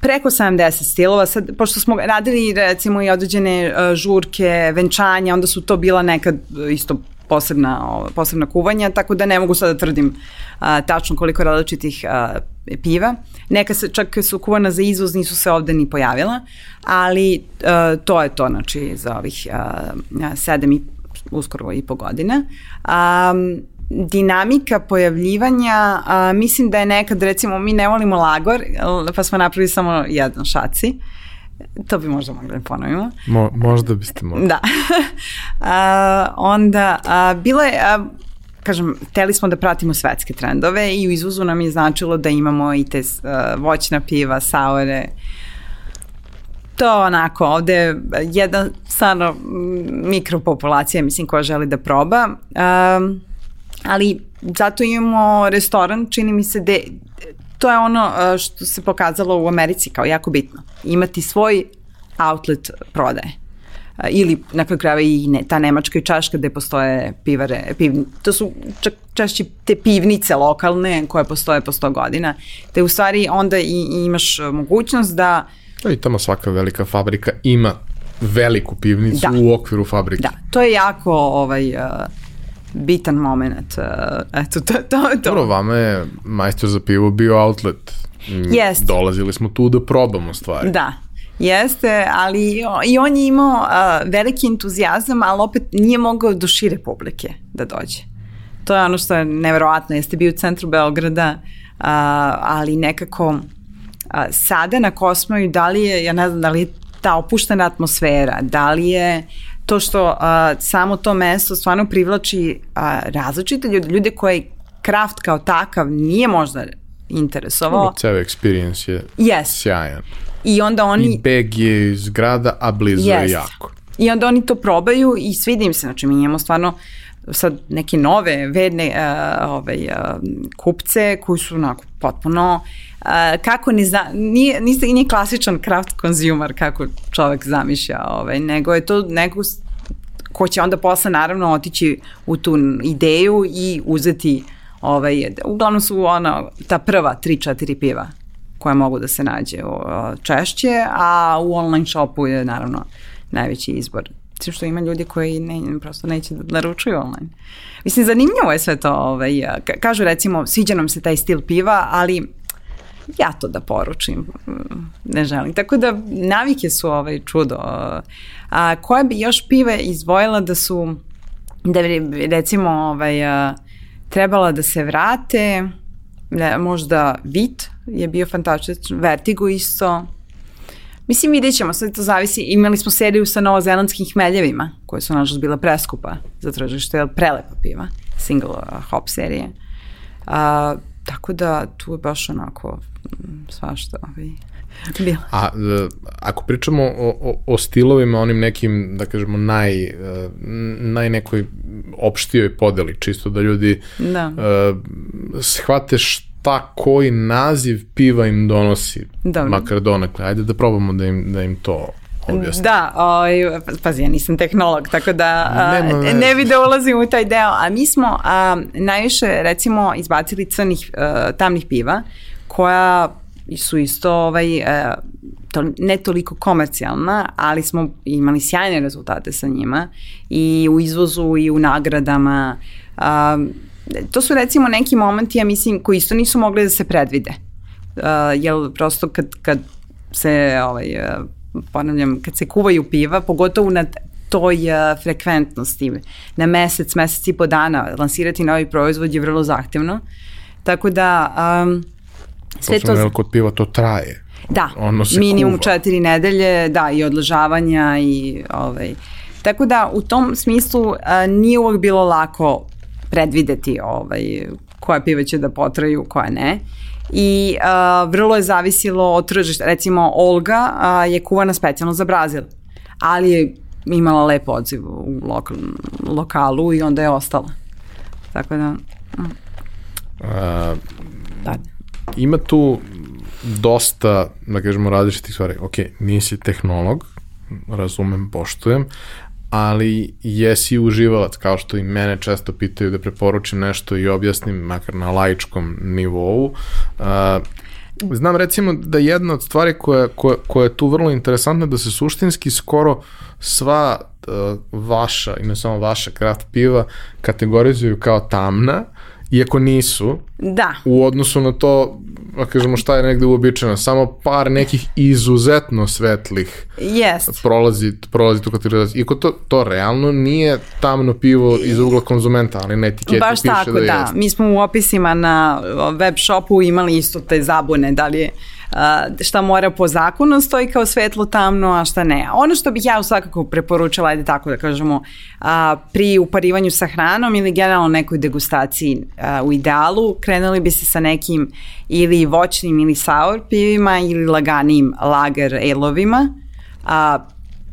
preko 70 stilova, sad, pošto smo radili recimo i određene a, žurke, venčanja, onda su to bila nekad isto posebna, posebna kuvanja, tako da ne mogu sad da tvrdim a, tačno koliko različitih a, piva. Neka se čak su kuvana za izvoz, nisu se ovde ni pojavila, ali a, to je to, znači, za ovih a, sedam i uskoro i po godina. Um, dinamika pojavljivanja, a, mislim da je nekad, recimo, mi ne volimo lagor, pa smo napravili samo jedan šaci. To bi možda mogli da ponovimo. Mo, možda biste mogli. Da. a, onda, a, bilo je, a, kažem, teli smo da pratimo svetske trendove i u izvozu nam je značilo da imamo i te a, voćna piva, saore, to onako, ovde je jedna stvarno mikropopulacija, mislim, koja želi da proba. Um, ali zato imamo restoran, čini mi se, de, to je ono što se pokazalo u Americi kao jako bitno. Imati svoj outlet prodaje ili na kraju krajeva i ne, ta nemačka i čaška gde postoje pivare, piv, to su čak, češće te pivnice lokalne koje postoje po 100 godina, te u stvari onda i, i imaš mogućnost da I tamo svaka velika fabrika ima veliku pivnicu da. u okviru fabrike. Da, to je jako ovaj, uh, bitan moment. Uh, eto, to, to, to. Dobro, vama je majstor za pivo bio outlet. Jest. Dolazili smo tu da probamo stvari. Da, Jeste, ali i on je imao uh, veliki entuzijazam, ali opet nije mogao do šire publike da dođe. To je ono što je neverovatno, jeste bio u centru Beograda, uh, ali nekako uh, sada na Kosmoju, da li je, ja ne znam, da li je ta opuštena atmosfera, da li je to što uh, samo to mesto stvarno privlači uh, različite ljude, ljude koje kraft kao takav nije možda interesovao. Ceo experience je yes. sjajan. I onda oni... I beg je iz grada, a blizu yes. je jako. I onda oni to probaju i svidi im se, znači mi imamo stvarno sad neke nove vedne uh, ovaj, uh, kupce koji su onako potpuno uh, kako ne zna, nije, nije, nije klasičan craft consumer kako čovek zamišlja, ovaj, nego je to neko ko će onda posle naravno otići u tu ideju i uzeti ovaj, uglavnom su ona, ta prva 3-4 piva koja mogu da se nađe češće, a u online shopu je naravno najveći izbor. Sve što ima ljudi koji ne, prosto neće da naručuju online. Mislim, zanimljivo je sve to. Ovaj, kažu recimo, sviđa nam se taj stil piva, ali ja to da poručim ne želim. Tako da navike su ovaj čudo. A koje bi još pive izdvojila da su da recimo ovaj, trebala da se vrate ne, možda Vit je bio fantastičan, Vertigo isto. Mislim, vidjet ćemo, sve to zavisi. Imali smo seriju sa novozelandskim hmeljevima, koje su nažalost bila preskupa za tržište, prelepa piva, single uh, hop serije. Uh, tako da tu je baš onako mm, svašta ovaj, bilo. A e, ako pričamo o, o, o stilovima, onim nekim, da kažemo, naj, e, naj nekoj opštijoj podeli, čisto da ljudi da. Uh, shvate šta koji naziv piva im donosi, Dobro. makar donakle. Ajde da probamo da im, da im to objasnim. Da, oj, pazi, ja nisam tehnolog, tako da Nema, ne, ne bi da ulazim u taj deo. A mi smo a, najviše, recimo, izbacili crnih, a, tamnih piva, koja su isto ovaj, e, to, ne toliko komercijalna, ali smo imali sjajne rezultate sa njima i u izvozu i u nagradama. Um, to su recimo neki momenti, ja mislim, koji isto nisu mogli da se predvide. Uh, jel prosto kad, kad se, ovaj, e, ponavljam, kad se kuvaju piva, pogotovo na toj uh, frekventnosti, na mesec, mesec i po dana lansirati novi proizvod je vrlo zahtevno. Tako da um, Sve to, to... kod piva to traje. Da, ono minimum kuva. četiri nedelje, da, i odležavanja i ovaj. Tako da u tom smislu a, nije uvek bilo lako predvideti ovaj, koja piva će da potraju, koja ne. I a, vrlo je zavisilo od tržišta. Recimo, Olga a, je kuvana specijalno za Brazil, ali je imala lep odziv u lokal, lokalu i onda je ostala. Tako da... Mm. A, da ima tu dosta, da kažemo, različitih stvari. Ok, nisi tehnolog, razumem, poštujem, ali jesi uživalac, kao što i mene često pitaju da preporučim nešto i objasnim, makar na laičkom nivou. Uh, znam recimo da jedna od stvari koja, koja, koja je tu vrlo interesantna da se suštinski skoro sva uh, vaša, i ne samo vaša kraft piva kategorizuju kao tamna, iako nisu, da. u odnosu na to, da kažemo šta je negde uobičajeno, samo par nekih izuzetno svetlih yes. prolazi, prolazi tu kategorizaciju. Iako to, to realno nije tamno pivo iz ugla konzumenta, ali na etiketi Baš piše tako, da, da. Jest. Mi smo u opisima na web shopu imali isto te zabune, da li je šta mora po zakonu stoji kao svetlo tamno, a šta ne. Ono što bih ja svakako preporučila, ajde tako da kažemo, pri uparivanju sa hranom ili generalno nekoj degustaciji u idealu, krenuli bi se sa nekim ili voćnim ili sour pivima ili laganim lager elovima. A,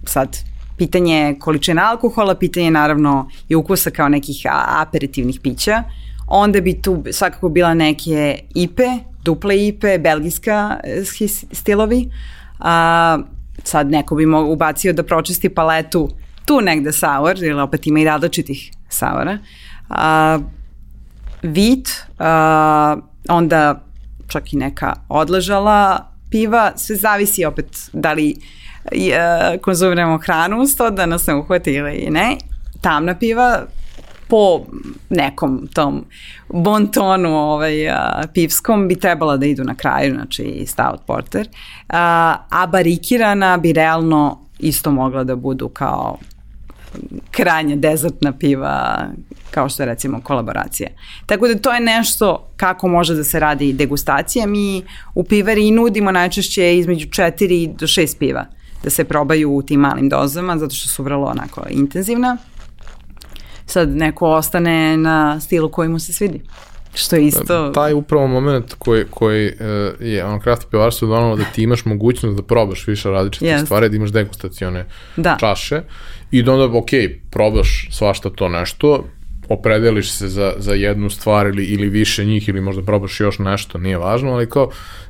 sad, pitanje je količina alkohola, pitanje je naravno i ukusa kao nekih aperitivnih pića. Onda bi tu svakako bila neke ipe, duple ipe, belgijska stilovi. A, sad neko bi mogu ubacio da pročisti paletu tu negde sour, jer opet ima i različitih soura. A, vit, a, onda čak i neka odležala piva, sve zavisi opet da li e, konzumiramo hranu uz to da nas ne uhvati ili ne. Tamna piva po nekom tom bontonu ovaj, a, pivskom bi trebala da idu na kraju, znači stout porter, a, a barikirana bi realno isto mogla da budu kao krajnje dezertna piva kao što je recimo kolaboracija. Tako da to je nešto kako može da se radi degustacija. Mi u pivari nudimo najčešće između 4 do 6 piva da se probaju u tim malim dozama zato što su vrlo onako intenzivna. Sad neko ostane na stilu koji mu se svidi. Što je isto... Taj upravo moment koji, koji uh, je ono craft pivarstvo donalo da ti imaš mogućnost da probaš više različite yes. stvari, da imaš degustacione da. čaše i da onda, ok, probaš svašta to nešto, opredeliš se za, za jednu stvar ili, ili više njih ili možda probaš još nešto, nije važno, ali kao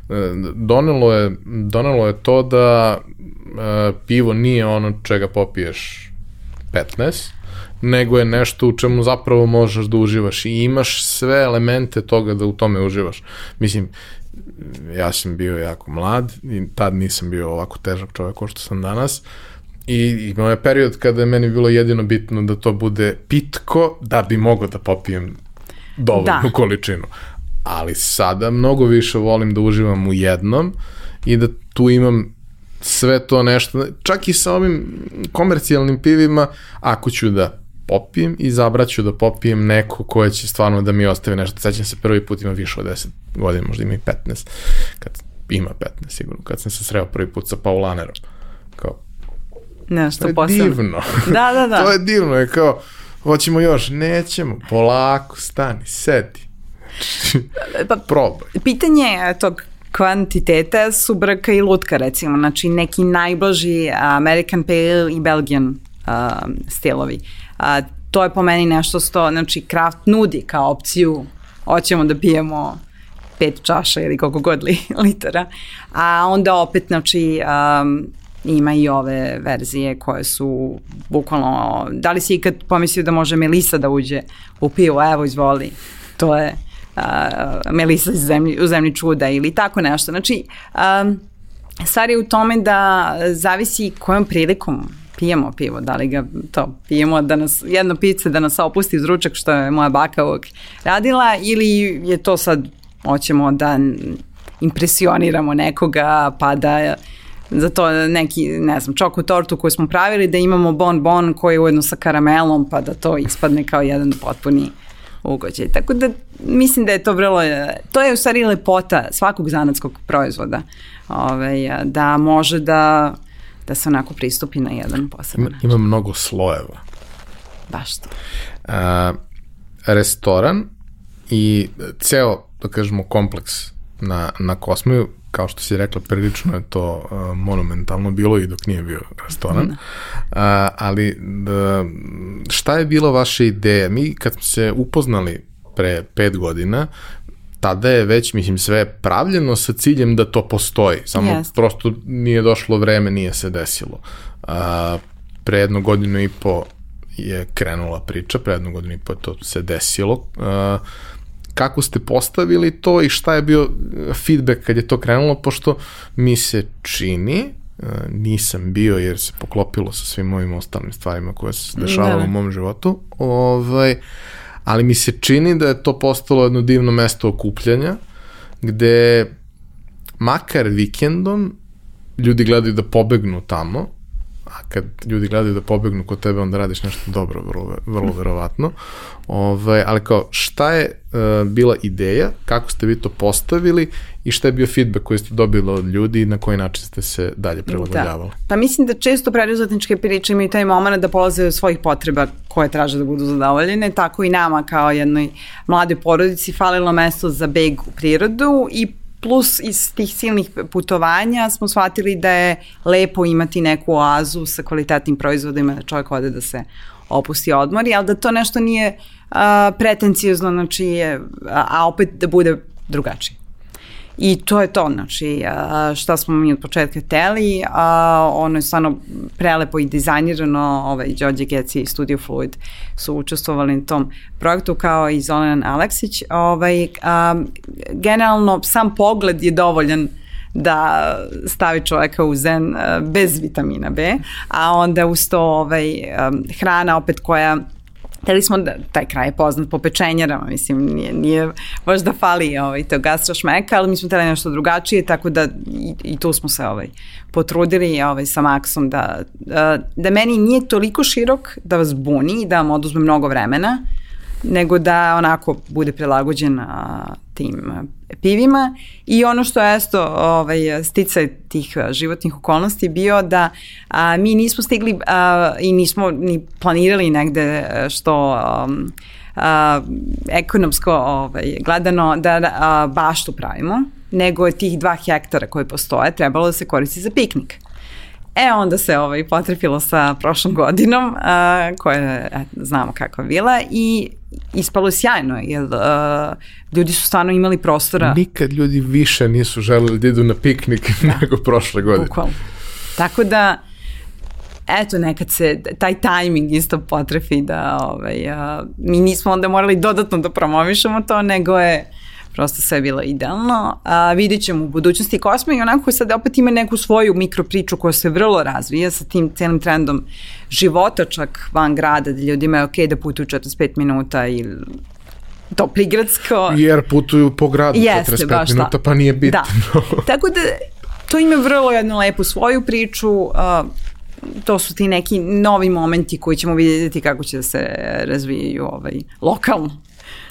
e, donelo je, donelo je to da uh, pivo nije ono čega popiješ 15, nego je nešto u čemu zapravo možeš da uživaš i imaš sve elemente toga da u tome uživaš. Mislim, ja sam bio jako mlad i tad nisam bio ovako težak čovjek kao što sam danas i imao je period kada je meni bilo jedino bitno da to bude pitko da bi mogao da popijem dovoljnu da. količinu. Ali sada mnogo više volim da uživam u jednom i da tu imam sve to nešto, čak i sa ovim komercijalnim pivima, ako ću da popijem i zabraću da popijem neko koje će stvarno da mi ostave nešto. Sećam se prvi put ima više od 10 godina, možda ima i 15. Kad ima 15 sigurno, kad sam se sreo prvi put sa Paulanerom. Kao, Nešto to je posebno. divno. Da, da, da. to je divno, je kao, hoćemo još, nećemo, polako, stani, sedi. pa, Probaj. Pitanje tog kvantiteta su brka i lutka recimo, znači neki najblaži American Pale i Belgian uh, stilovi. A, to je po meni nešto što, znači, Kraft nudi kao opciju, hoćemo da pijemo pet čaša ili koliko god li, litara, a onda opet, znači, um, ima i ove verzije koje su bukvalno, da li si ikad pomislio da može Melisa da uđe u pivo, evo izvoli, to je uh, Melisa iz zemlji, u zemlji čuda ili tako nešto. Znači, um, stvar je u tome da zavisi kojom prilikom pijemo pivo, da li ga to pijemo da nas, jedno pice da nas opusti uz ručak što je moja baka uvijek radila ili je to sad hoćemo da impresioniramo nekoga pa da za to neki, ne znam, čoku tortu koju smo pravili da imamo bon bon koji je ujedno sa karamelom pa da to ispadne kao jedan potpuni ugođaj. Tako da mislim da je to vrlo, to je u stvari lepota svakog zanatskog proizvoda. Ove, ovaj, da može da da se onako pristupi na jedan poseban način. Ima mnogo slojeva. Baš to. A, restoran i ceo, da kažemo, kompleks na, na Kosmeju, kao što si rekla, prilično je to uh, monumentalno bilo i dok nije bio restoran. Da. Uh, ali da, šta je bila vaša ideja? Mi kad smo se upoznali pre pet godina, tada je već, mislim, sve pravljeno sa ciljem da to postoji. Samo yes. prosto nije došlo vreme, nije se desilo. A, pre jednu godinu i po je krenula priča, pre jednu godinu i po to se desilo. A, kako ste postavili to i šta je bio feedback kad je to krenulo, pošto mi se čini, nisam bio jer se poklopilo sa svim mojim ostalim stvarima koje se dešavalo da, da. u mom životu, ovaj, uh, ali mi se čini da je to postalo jedno divno mesto okupljanja, gde makar vikendom ljudi gledaju da pobegnu tamo, a kad ljudi gledaju da pobegnu kod tebe, onda radiš nešto dobro, vrlo, vrlo verovatno. Ove, ovaj, ali kao, šta je uh, bila ideja, kako ste vi to postavili i šta je bio feedback koji ste dobili od ljudi i na koji način ste se dalje prilagođavali? Da. Pa mislim da često preduzetničke priče imaju taj moment da polaze od svojih potreba koje traže da budu zadovoljene, tako i nama kao jednoj mladoj porodici falilo mesto za beg u prirodu i plus iz tih silnih putovanja smo shvatili da je lepo imati neku oazu sa kvalitetnim proizvodima da čovjek ode da se opusti odmori, ali da to nešto nije uh, pretencijozno, znači, a, a opet da bude drugačije. I to je to, znači, šta smo mi od početka teli, a ono je stvarno prelepo i dizajnirano, ovaj, Đorđe Geci i Studio Fluid su učestvovali na tom projektu kao i Zolan Aleksić. Ovaj, a, generalno, sam pogled je dovoljan da stavi čoveka u zen bez vitamina B, a onda uz to ovaj, hrana opet koja Hteli smo da, taj kraj je poznat po pečenjarama, mislim, nije, nije baš da fali ovaj, to gastrošmeka, ali mi smo hteli nešto drugačije, tako da i, i tu smo se ovaj, potrudili ovaj, sa Maksom da, da, da meni nije toliko širok da vas buni i da vam oduzme mnogo vremena, nego da onako bude prilagođen a, tim pivima i ono što je esto ovaj, sticaj tih životnih okolnosti bio da a, mi nismo stigli a, i nismo ni planirali negde što um, a, ekonomsko ovaj, gledano da a, baštu pravimo, nego je tih dva hektara koje postoje trebalo da se koristi za piknik. E, onda se ovaj, potrefilo sa prošlom godinom, a, koja et, znamo kakva bila i ispalo je sjajno, jer uh, ljudi su stvarno imali prostora. Nikad ljudi više nisu želeli da idu na piknik da. nego prošle godine. Bukvalno. Tako da, eto, nekad se taj tajming isto potrefi da ovaj, uh, mi nismo onda morali dodatno da promovišemo to, nego je prosto sve bilo idealno. A, vidjet ćemo u budućnosti Kosmo i onako sad opet ima neku svoju mikropriču koja se vrlo razvija sa tim celim trendom života čak van grada, da ljudima je okej okay da putuju 45 minuta ili to prigradsko. Jer putuju po gradu Jeste, 45 minuta, pa nije bitno. Da. Tako da to ima vrlo jednu lepu svoju priču, uh, to su ti neki novi momenti koji ćemo vidjeti kako će da se razvijaju ovaj, lokalno.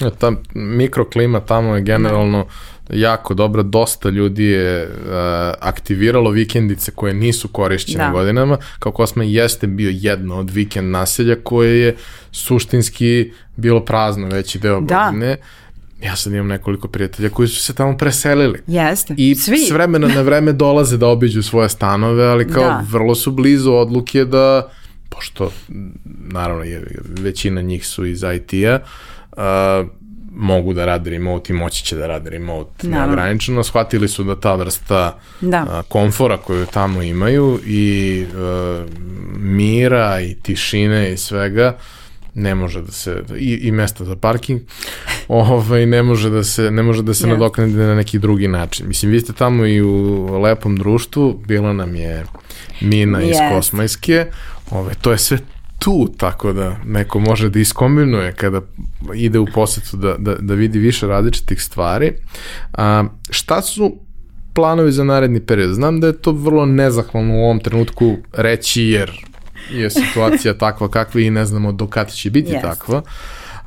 Ja, ta mikroklima tamo je generalno jako dobra, dosta ljudi je uh, aktiviralo vikendice koje nisu korišćene da. godinama, kao Kosma jeste bio jedno od vikend naselja koje je suštinski bilo prazno veći deo da. godine. Ja sad imam nekoliko prijatelja koji su se tamo preselili. Jeste, I svi. s vremena na vreme dolaze da obiđu svoje stanove, ali kao da. vrlo su blizu odluke da, pošto naravno je, većina njih su iz IT-a, uh, mogu da rade remote i moći će da rade remote Naravno. neograničeno. Shvatili su da ta vrsta da. A, komfora koju tamo imaju i a, mira i tišine i svega ne može da se i, i mesta za parking ovaj ne može da se ne može da se yes. nadoknadi na neki drugi način. Mislim vi ste tamo i u lepom društvu, bila nam je Mina yes. iz Kosmajske. Ovaj to je sve tu, tako da neko može da iskombinuje kada ide u posetu da, da, da vidi više različitih stvari. A, šta su planovi za naredni period? Znam da je to vrlo nezahvalno u ovom trenutku reći jer je situacija takva kakva i ne znamo do kada će biti yes. takva,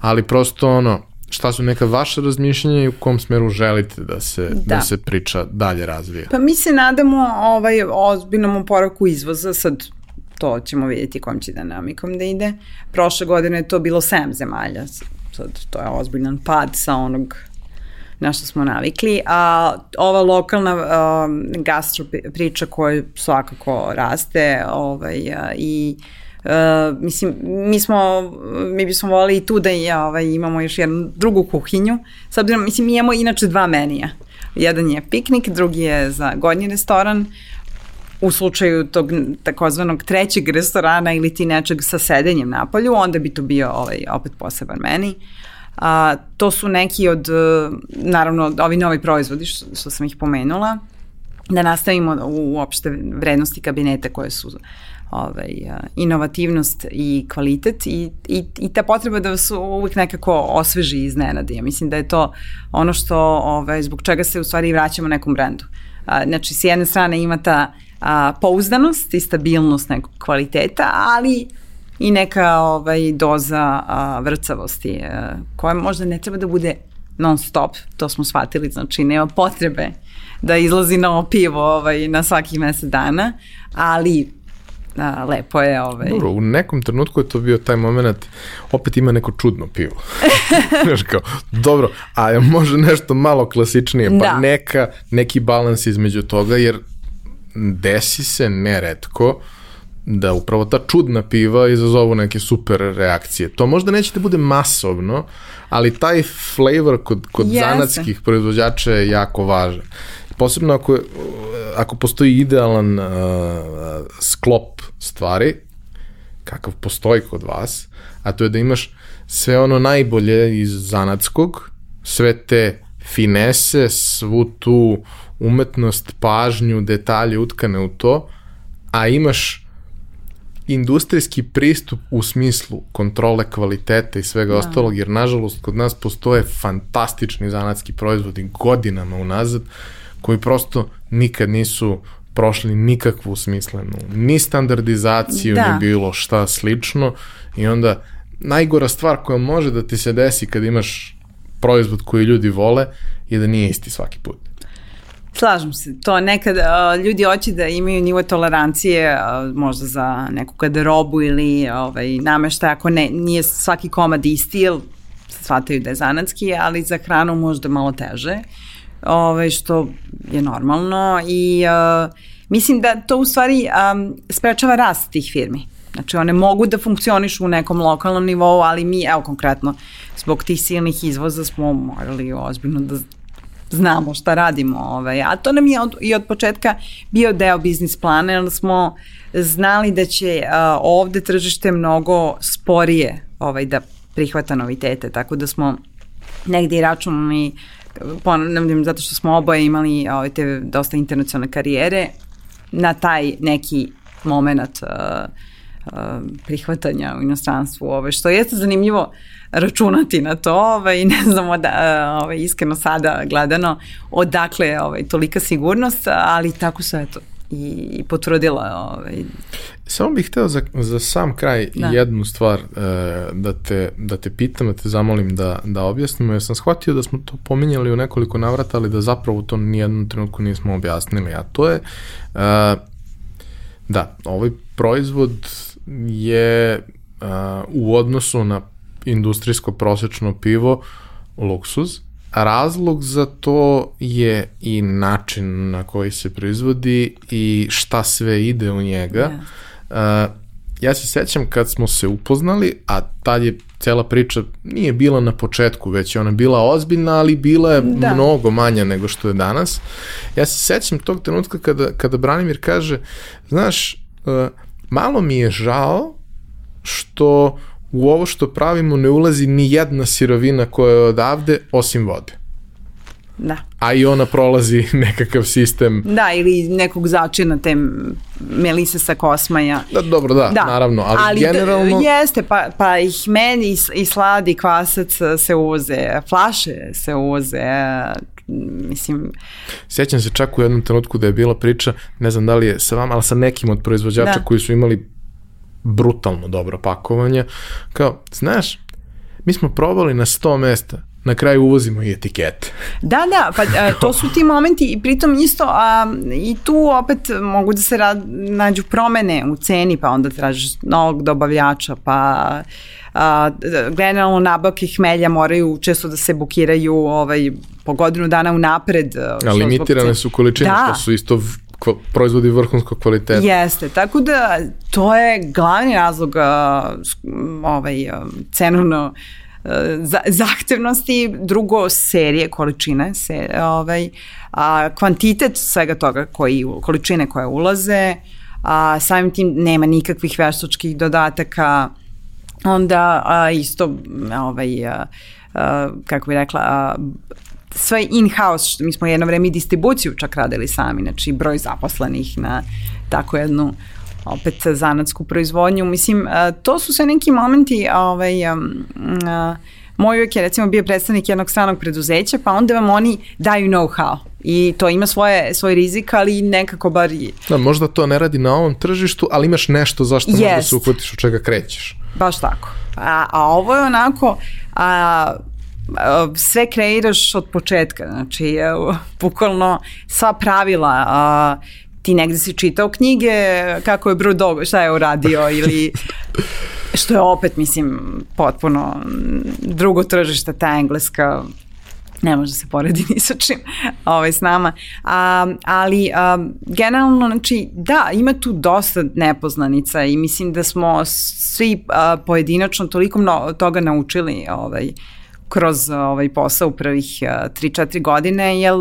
ali prosto ono, šta su neka vaša razmišljanja i u kom smeru želite da se, da. da se priča dalje razvija? Pa mi se nadamo ovaj, ozbiljnom oporavku izvoza, sad to ćemo vidjeti kom će dinamikom da ide. Prošle godine je to bilo 7 zemalja, sad to je ozbiljan pad sa onog na što smo navikli, a ova lokalna um, gastro priča koja svakako raste ovaj, i Uh, mislim, mi smo, mi bismo volili i tu da je, ovaj, imamo još jednu drugu kuhinju. S obzirom, mislim, mi imamo inače dva menija. Jedan je piknik, drugi je za godnji restoran. U slučaju tog takozvanog trećeg restorana ili ti nečeg sa sedenjem na polju, onda bi to bio ovaj, opet poseban meni. A, to su neki od, naravno, ovi novi proizvodi što, što sam ih pomenula, da nastavimo uopšte vrednosti kabineta koje su ovaj, inovativnost i kvalitet i, i, i ta potreba da vas uvijek nekako osveži i iznenadi. Ja mislim da je to ono što, ovaj, zbog čega se u stvari vraćamo nekom brendu. Znači, s jedne strane ima ta a, pouzdanost i stabilnost nekog kvaliteta, ali i neka ovaj, doza a, vrcavosti a, koja možda ne treba da bude non stop, to smo shvatili, znači nema potrebe da izlazi na pivo ovaj, na svaki mesec dana, ali a, lepo je. Ovaj. Dobro, u nekom trenutku je to bio taj moment, opet ima neko čudno pivo. Znaš kao, dobro, a može nešto malo klasičnije, pa da. neka, neki balans između toga, jer desi se neretko da upravo ta čudna piva izazovu neke super reakcije. To možda neće da bude masovno, ali taj flavor kod, kod Jeste. zanatskih proizvođača je jako važan. Posebno ako, ako postoji idealan uh, sklop stvari, kakav postoji kod vas, a to je da imaš sve ono najbolje iz zanatskog, sve te finese, svu tu umetnost, pažnju, detalje utkane u to, a imaš industrijski pristup u smislu kontrole kvalitete i svega da. ostalog, jer nažalost kod nas postoje fantastični zanatski proizvodi godinama unazad, koji prosto nikad nisu prošli nikakvu smislenu, ni standardizaciju, da. ni bilo šta slično i onda najgora stvar koja može da ti se desi kad imaš proizvod koji ljudi vole je da nije isti svaki put. Slažem se. To nekad ljudi hoće da imaju nivo tolerancije možda za neku garderobu ili ovaj, nameštaj ako ne, nije svaki komad isti, ili shvataju da je zanatski, ali za hranu možda malo teže, ovaj, što je normalno i uh, mislim da to u stvari um, sprečava rast tih firmi. Znači one mogu da funkcionišu u nekom lokalnom nivou, ali mi, evo konkretno, zbog tih silnih izvoza smo morali ozbiljno da znamo šta radimo. Ovaj. A to nam je od, i od početka bio deo biznis plana, jer smo znali da će a, ovde tržište mnogo sporije ovaj, da prihvata novitete, tako da smo negde i računali ponavljam zato što smo oboje imali ovaj, te dosta internacionalne karijere na taj neki moment uh, uh, prihvatanja u inostranstvu, ovaj, što jeste zanimljivo računati na to ovaj, ne znamo da, ovaj, iskreno sada gledano odakle ovaj, tolika sigurnost, ali tako se eto i, i potvrdila. Ovaj. Samo bih hteo za, za sam kraj da. jednu stvar e, da, te, da te pitam, da te zamolim da, da objasnimo, jer sam shvatio da smo to pominjali u nekoliko navrata, ali da zapravo to nijednom trenutku nismo objasnili, a to je e, da, ovaj proizvod je e, u odnosu na industrijsko prosečno pivo luksuz, Razlog za to je i način na koji se proizvodi i šta sve ide u njega. Yeah. Uh, ja se sećam kad smo se upoznali, a tad je cela priča nije bila na početku, već je ona bila ozbiljna, ali bila je da. mnogo manja nego što je danas. Ja se sećam tog trenutka kada, kada Branimir kaže, znaš, uh, malo mi je žao što u ovo što pravimo ne ulazi ni jedna sirovina koja je odavde osim vode. Da. A i ona prolazi nekakav sistem. Da, ili nekog začina te melise sa kosmaja. Da, dobro, da, da. naravno, ali, ali generalno... Jeste, pa, pa i meni i sladi kvasac se uvoze, flaše se uvoze, mislim... Sjećam se čak u jednom trenutku da je bila priča, ne znam da li je sa vama, ali sa nekim od proizvođača da. koji su imali brutalno dobro pakovanje, kao, znaš, mi smo probali na 100 mesta, na kraju uvozimo i etikete. Da, da, pa a, to su ti momenti i pritom isto a, i tu opet mogu da se rad, nađu promene u ceni, pa onda tražiš novog dobavljača, pa a, generalno nabavke hmelja moraju često da se bukiraju ovaj, po godinu dana unapred. A limitirane su količine, da. što su isto proizvodi vrhunskog kvaliteta. Jeste, tako da to je glavni razlog ovaj, cenovno uh, zahtevnosti, drugo serije, količine, se, ovaj, a, kvantitet svega toga, koji, količine koje ulaze, a samim tim nema nikakvih veštačkih dodataka, onda a, isto ovaj, a, a, kako bih rekla, a, sve in-house, što mi smo jedno vreme i distribuciju čak radili sami, znači broj zaposlenih na tako jednu opet zanatsku proizvodnju. Mislim, to su sve neki momenti, ovaj, moj uvijek je recimo bio predstavnik jednog stranog preduzeća, pa onda vam oni daju know-how i to ima svoje, svoj rizik, ali nekako bar... I... Da, možda to ne radi na ovom tržištu, ali imaš nešto zašto yes. možda se uhvatiš od čega krećeš. Baš tako. A, a ovo je onako... A, sve kreiraš od početka, znači bukvalno sva pravila, a, ti negde si čitao knjige kako je Brudo, šta je uradio ili što je opet, mislim, potpuno drugo tržište, ta engleska ne može se poredi ni sa čim ovaj, s nama, a, ali a, generalno, znači, da, ima tu dosta nepoznanica i mislim da smo svi a, pojedinačno toliko mno, toga naučili ovaj, kroz ovaj posao u prvih 3-4 godine, jer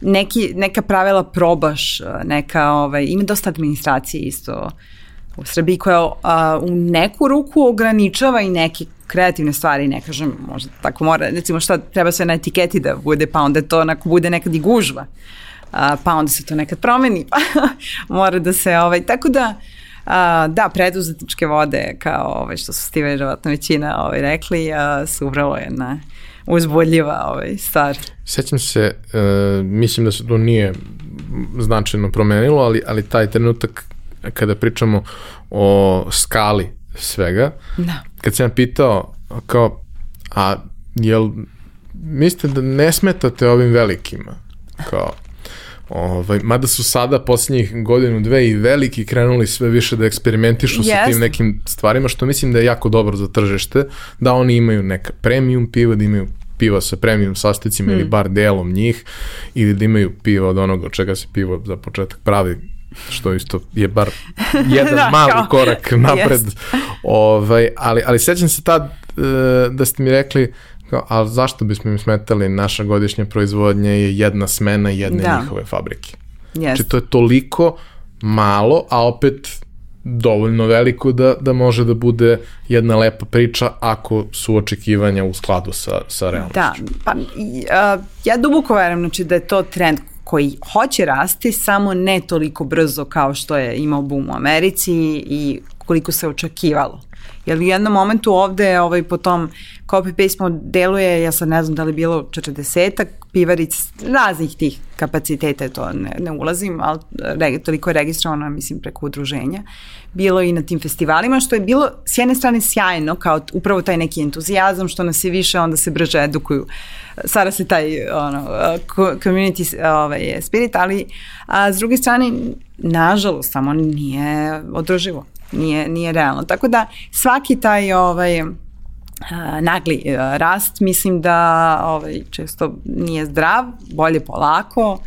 neki, neka pravila probaš, neka, ovaj, ima dosta administracije isto u Srbiji koja a, u neku ruku ograničava i neke kreativne stvari, ne kažem, možda tako mora, recimo šta treba sve na etiketi da bude, pa onda to onako bude nekad i gužva, a, pa onda se to nekad promeni, pa mora da se, ovaj, tako da, a, da, preduzetničke vode, kao ovaj, što su Steve i većina ovaj, rekli, a, su uvrlo jedna uzbudljiva ovaj, stvar. Sećam se, uh, mislim da se to nije značajno promenilo, ali, ali taj trenutak kada pričamo o skali svega, da. kad sam pitao kao, a jel mislite da ne smetate ovim velikima? Kao, Ovaj, mada su sada posljednjih godinu, dve i veliki krenuli sve više da eksperimentišu yes. sa tim nekim stvarima, što mislim da je jako dobro za tržište, da oni imaju neka premium piva, da imaju piva sa premium sastojcima hmm. ili bar delom njih, ili da imaju piva od onoga od čega se pivo za početak pravi, što isto je bar jedan da, mali kao, korak napred. Yes. Ovaj, ali, ali sećam se tad uh, da ste mi rekli kao, ali zašto bismo im smetali, naša godišnja proizvodnja je jedna smena jedne da. njihove fabrike. Yes. Znači to je toliko malo, a opet dovoljno veliko da, da može da bude jedna lepa priča ako su očekivanja u skladu sa, sa realnošću. Da, pa ja duboko verujem znači, da je to trend koji hoće rasti, samo ne toliko brzo kao što je imao boom u Americi i koliko se očekivalo. Jer u jednom momentu ovde ovaj, po tom copy-paste modelu je, ja sad ne znam da li bilo 40-ak pivaric raznih tih kapaciteta, to ne, ne ulazim, ali re, toliko je registrovano, mislim, preko udruženja. Bilo i na tim festivalima, što je bilo s jedne strane sjajno, kao upravo taj neki entuzijazam, što nas je više, onda se brže edukuju. Sada se taj ono, community ovaj, spirit, ali a, s druge strane, nažalost, samo nije održivo nije, nije realno. Tako da svaki taj ovaj, nagli rast mislim da ovaj, često nije zdrav, bolje polako.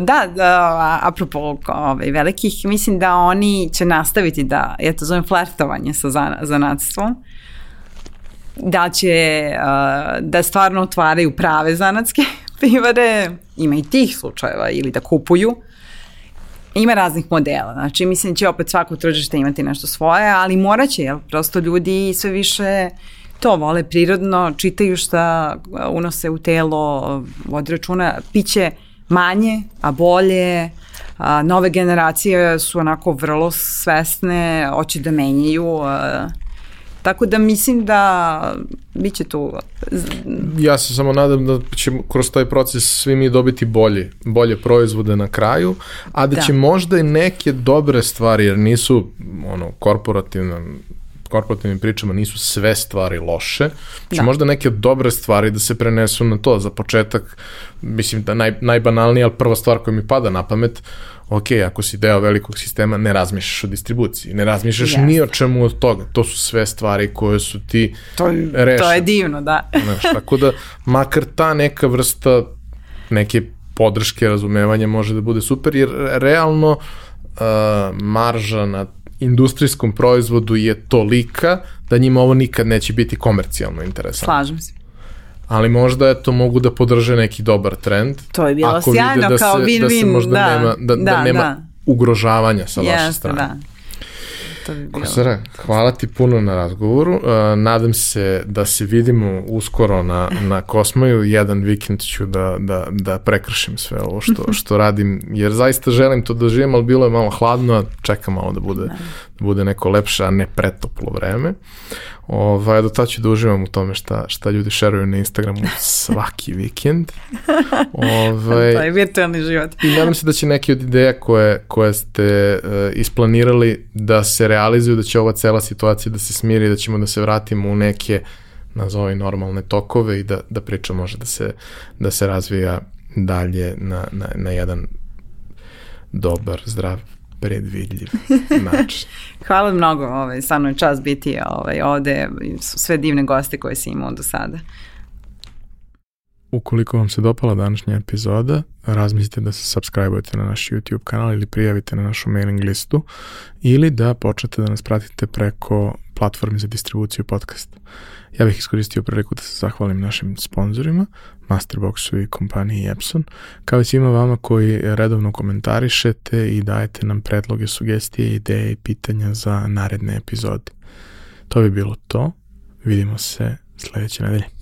Da, da apropo ovaj, velikih, mislim da oni će nastaviti da, ja to zovem flertovanje sa zanatstvom, da će da stvarno otvaraju prave zanatske pivare, ima i tih slučajeva, ili da kupuju, Ima raznih modela, znači mislim će opet svako tržište imati nešto svoje, ali morat će, jel, prosto ljudi sve više to vole prirodno, čitaju šta unose u telo, vodi računa, piće manje, a bolje, a, nove generacije su onako vrlo svesne, hoće da menjaju, a, Tako da mislim da bit će tu... Ja se samo nadam da ćemo kroz taj proces svi mi dobiti bolje, bolje proizvode na kraju, a da, da. će možda i neke dobre stvari, jer nisu ono, korporativne, korporativnim pričama nisu sve stvari loše, će da. možda neke dobre stvari da se prenesu na to. Za početak, mislim da naj, najbanalnije, ali prva stvar koja mi pada na pamet, ok, ako si deo velikog sistema, ne razmišljaš o distribuciji, ne razmišljaš yes. ni o čemu od toga. To su sve stvari koje su ti to, rešene. To je divno, da. Znaš, tako da, makar ta neka vrsta neke podrške, razumevanja može da bude super, jer realno uh, marža na industrijskom proizvodu je tolika da njima ovo nikad neće biti komercijalno interesantno. Slažem se ali možda eto mogu da podrže neki dobar trend. To je bilo sjajno da kao win-win. Da se možda da, nema, da, da, da nema da. ugrožavanja sa vaše strane. Da. To bi bilo. Kosara, hvala ti puno na razgovoru. Uh, nadam se da se vidimo uskoro na, na Kosmoju. Jedan vikend ću da, da, da prekršim sve ovo što, što radim, jer zaista želim to da živim, ali bilo je malo hladno, čekam malo da bude, da. da bude neko lepše, a ne pretoplo vreme. Ovaj, do tada ću da uživam u tome šta, šta ljudi šeruju na Instagramu svaki vikend. Ovaj, to je virtualni život. I nadam se da će neke od ideja koje, koje ste uh, isplanirali da se realizuju, da će ova cela situacija da se smiri, da ćemo da se vratimo u neke nazovi normalne tokove i da, da priča može da se, da se razvija dalje na, na, na jedan dobar, zdrav predvidljiv način. Hvala mnogo, ovaj, stvarno je čas biti ovaj, ovde, sve divne goste koje si imao do sada. Ukoliko vam se dopala današnja epizoda, razmislite da se subscribe-ujete na naš YouTube kanal ili prijavite na našu mailing listu ili da počnete da nas pratite preko platformi za distribuciju podcasta. Ja bih iskoristio priliku da se zahvalim našim sponsorima, Masterboxu i kompaniji Epson, kao i svima vama koji redovno komentarišete i dajete nam predloge, sugestije, ideje i pitanja za naredne epizode. To bi bilo to. Vidimo se sledeće nedelje.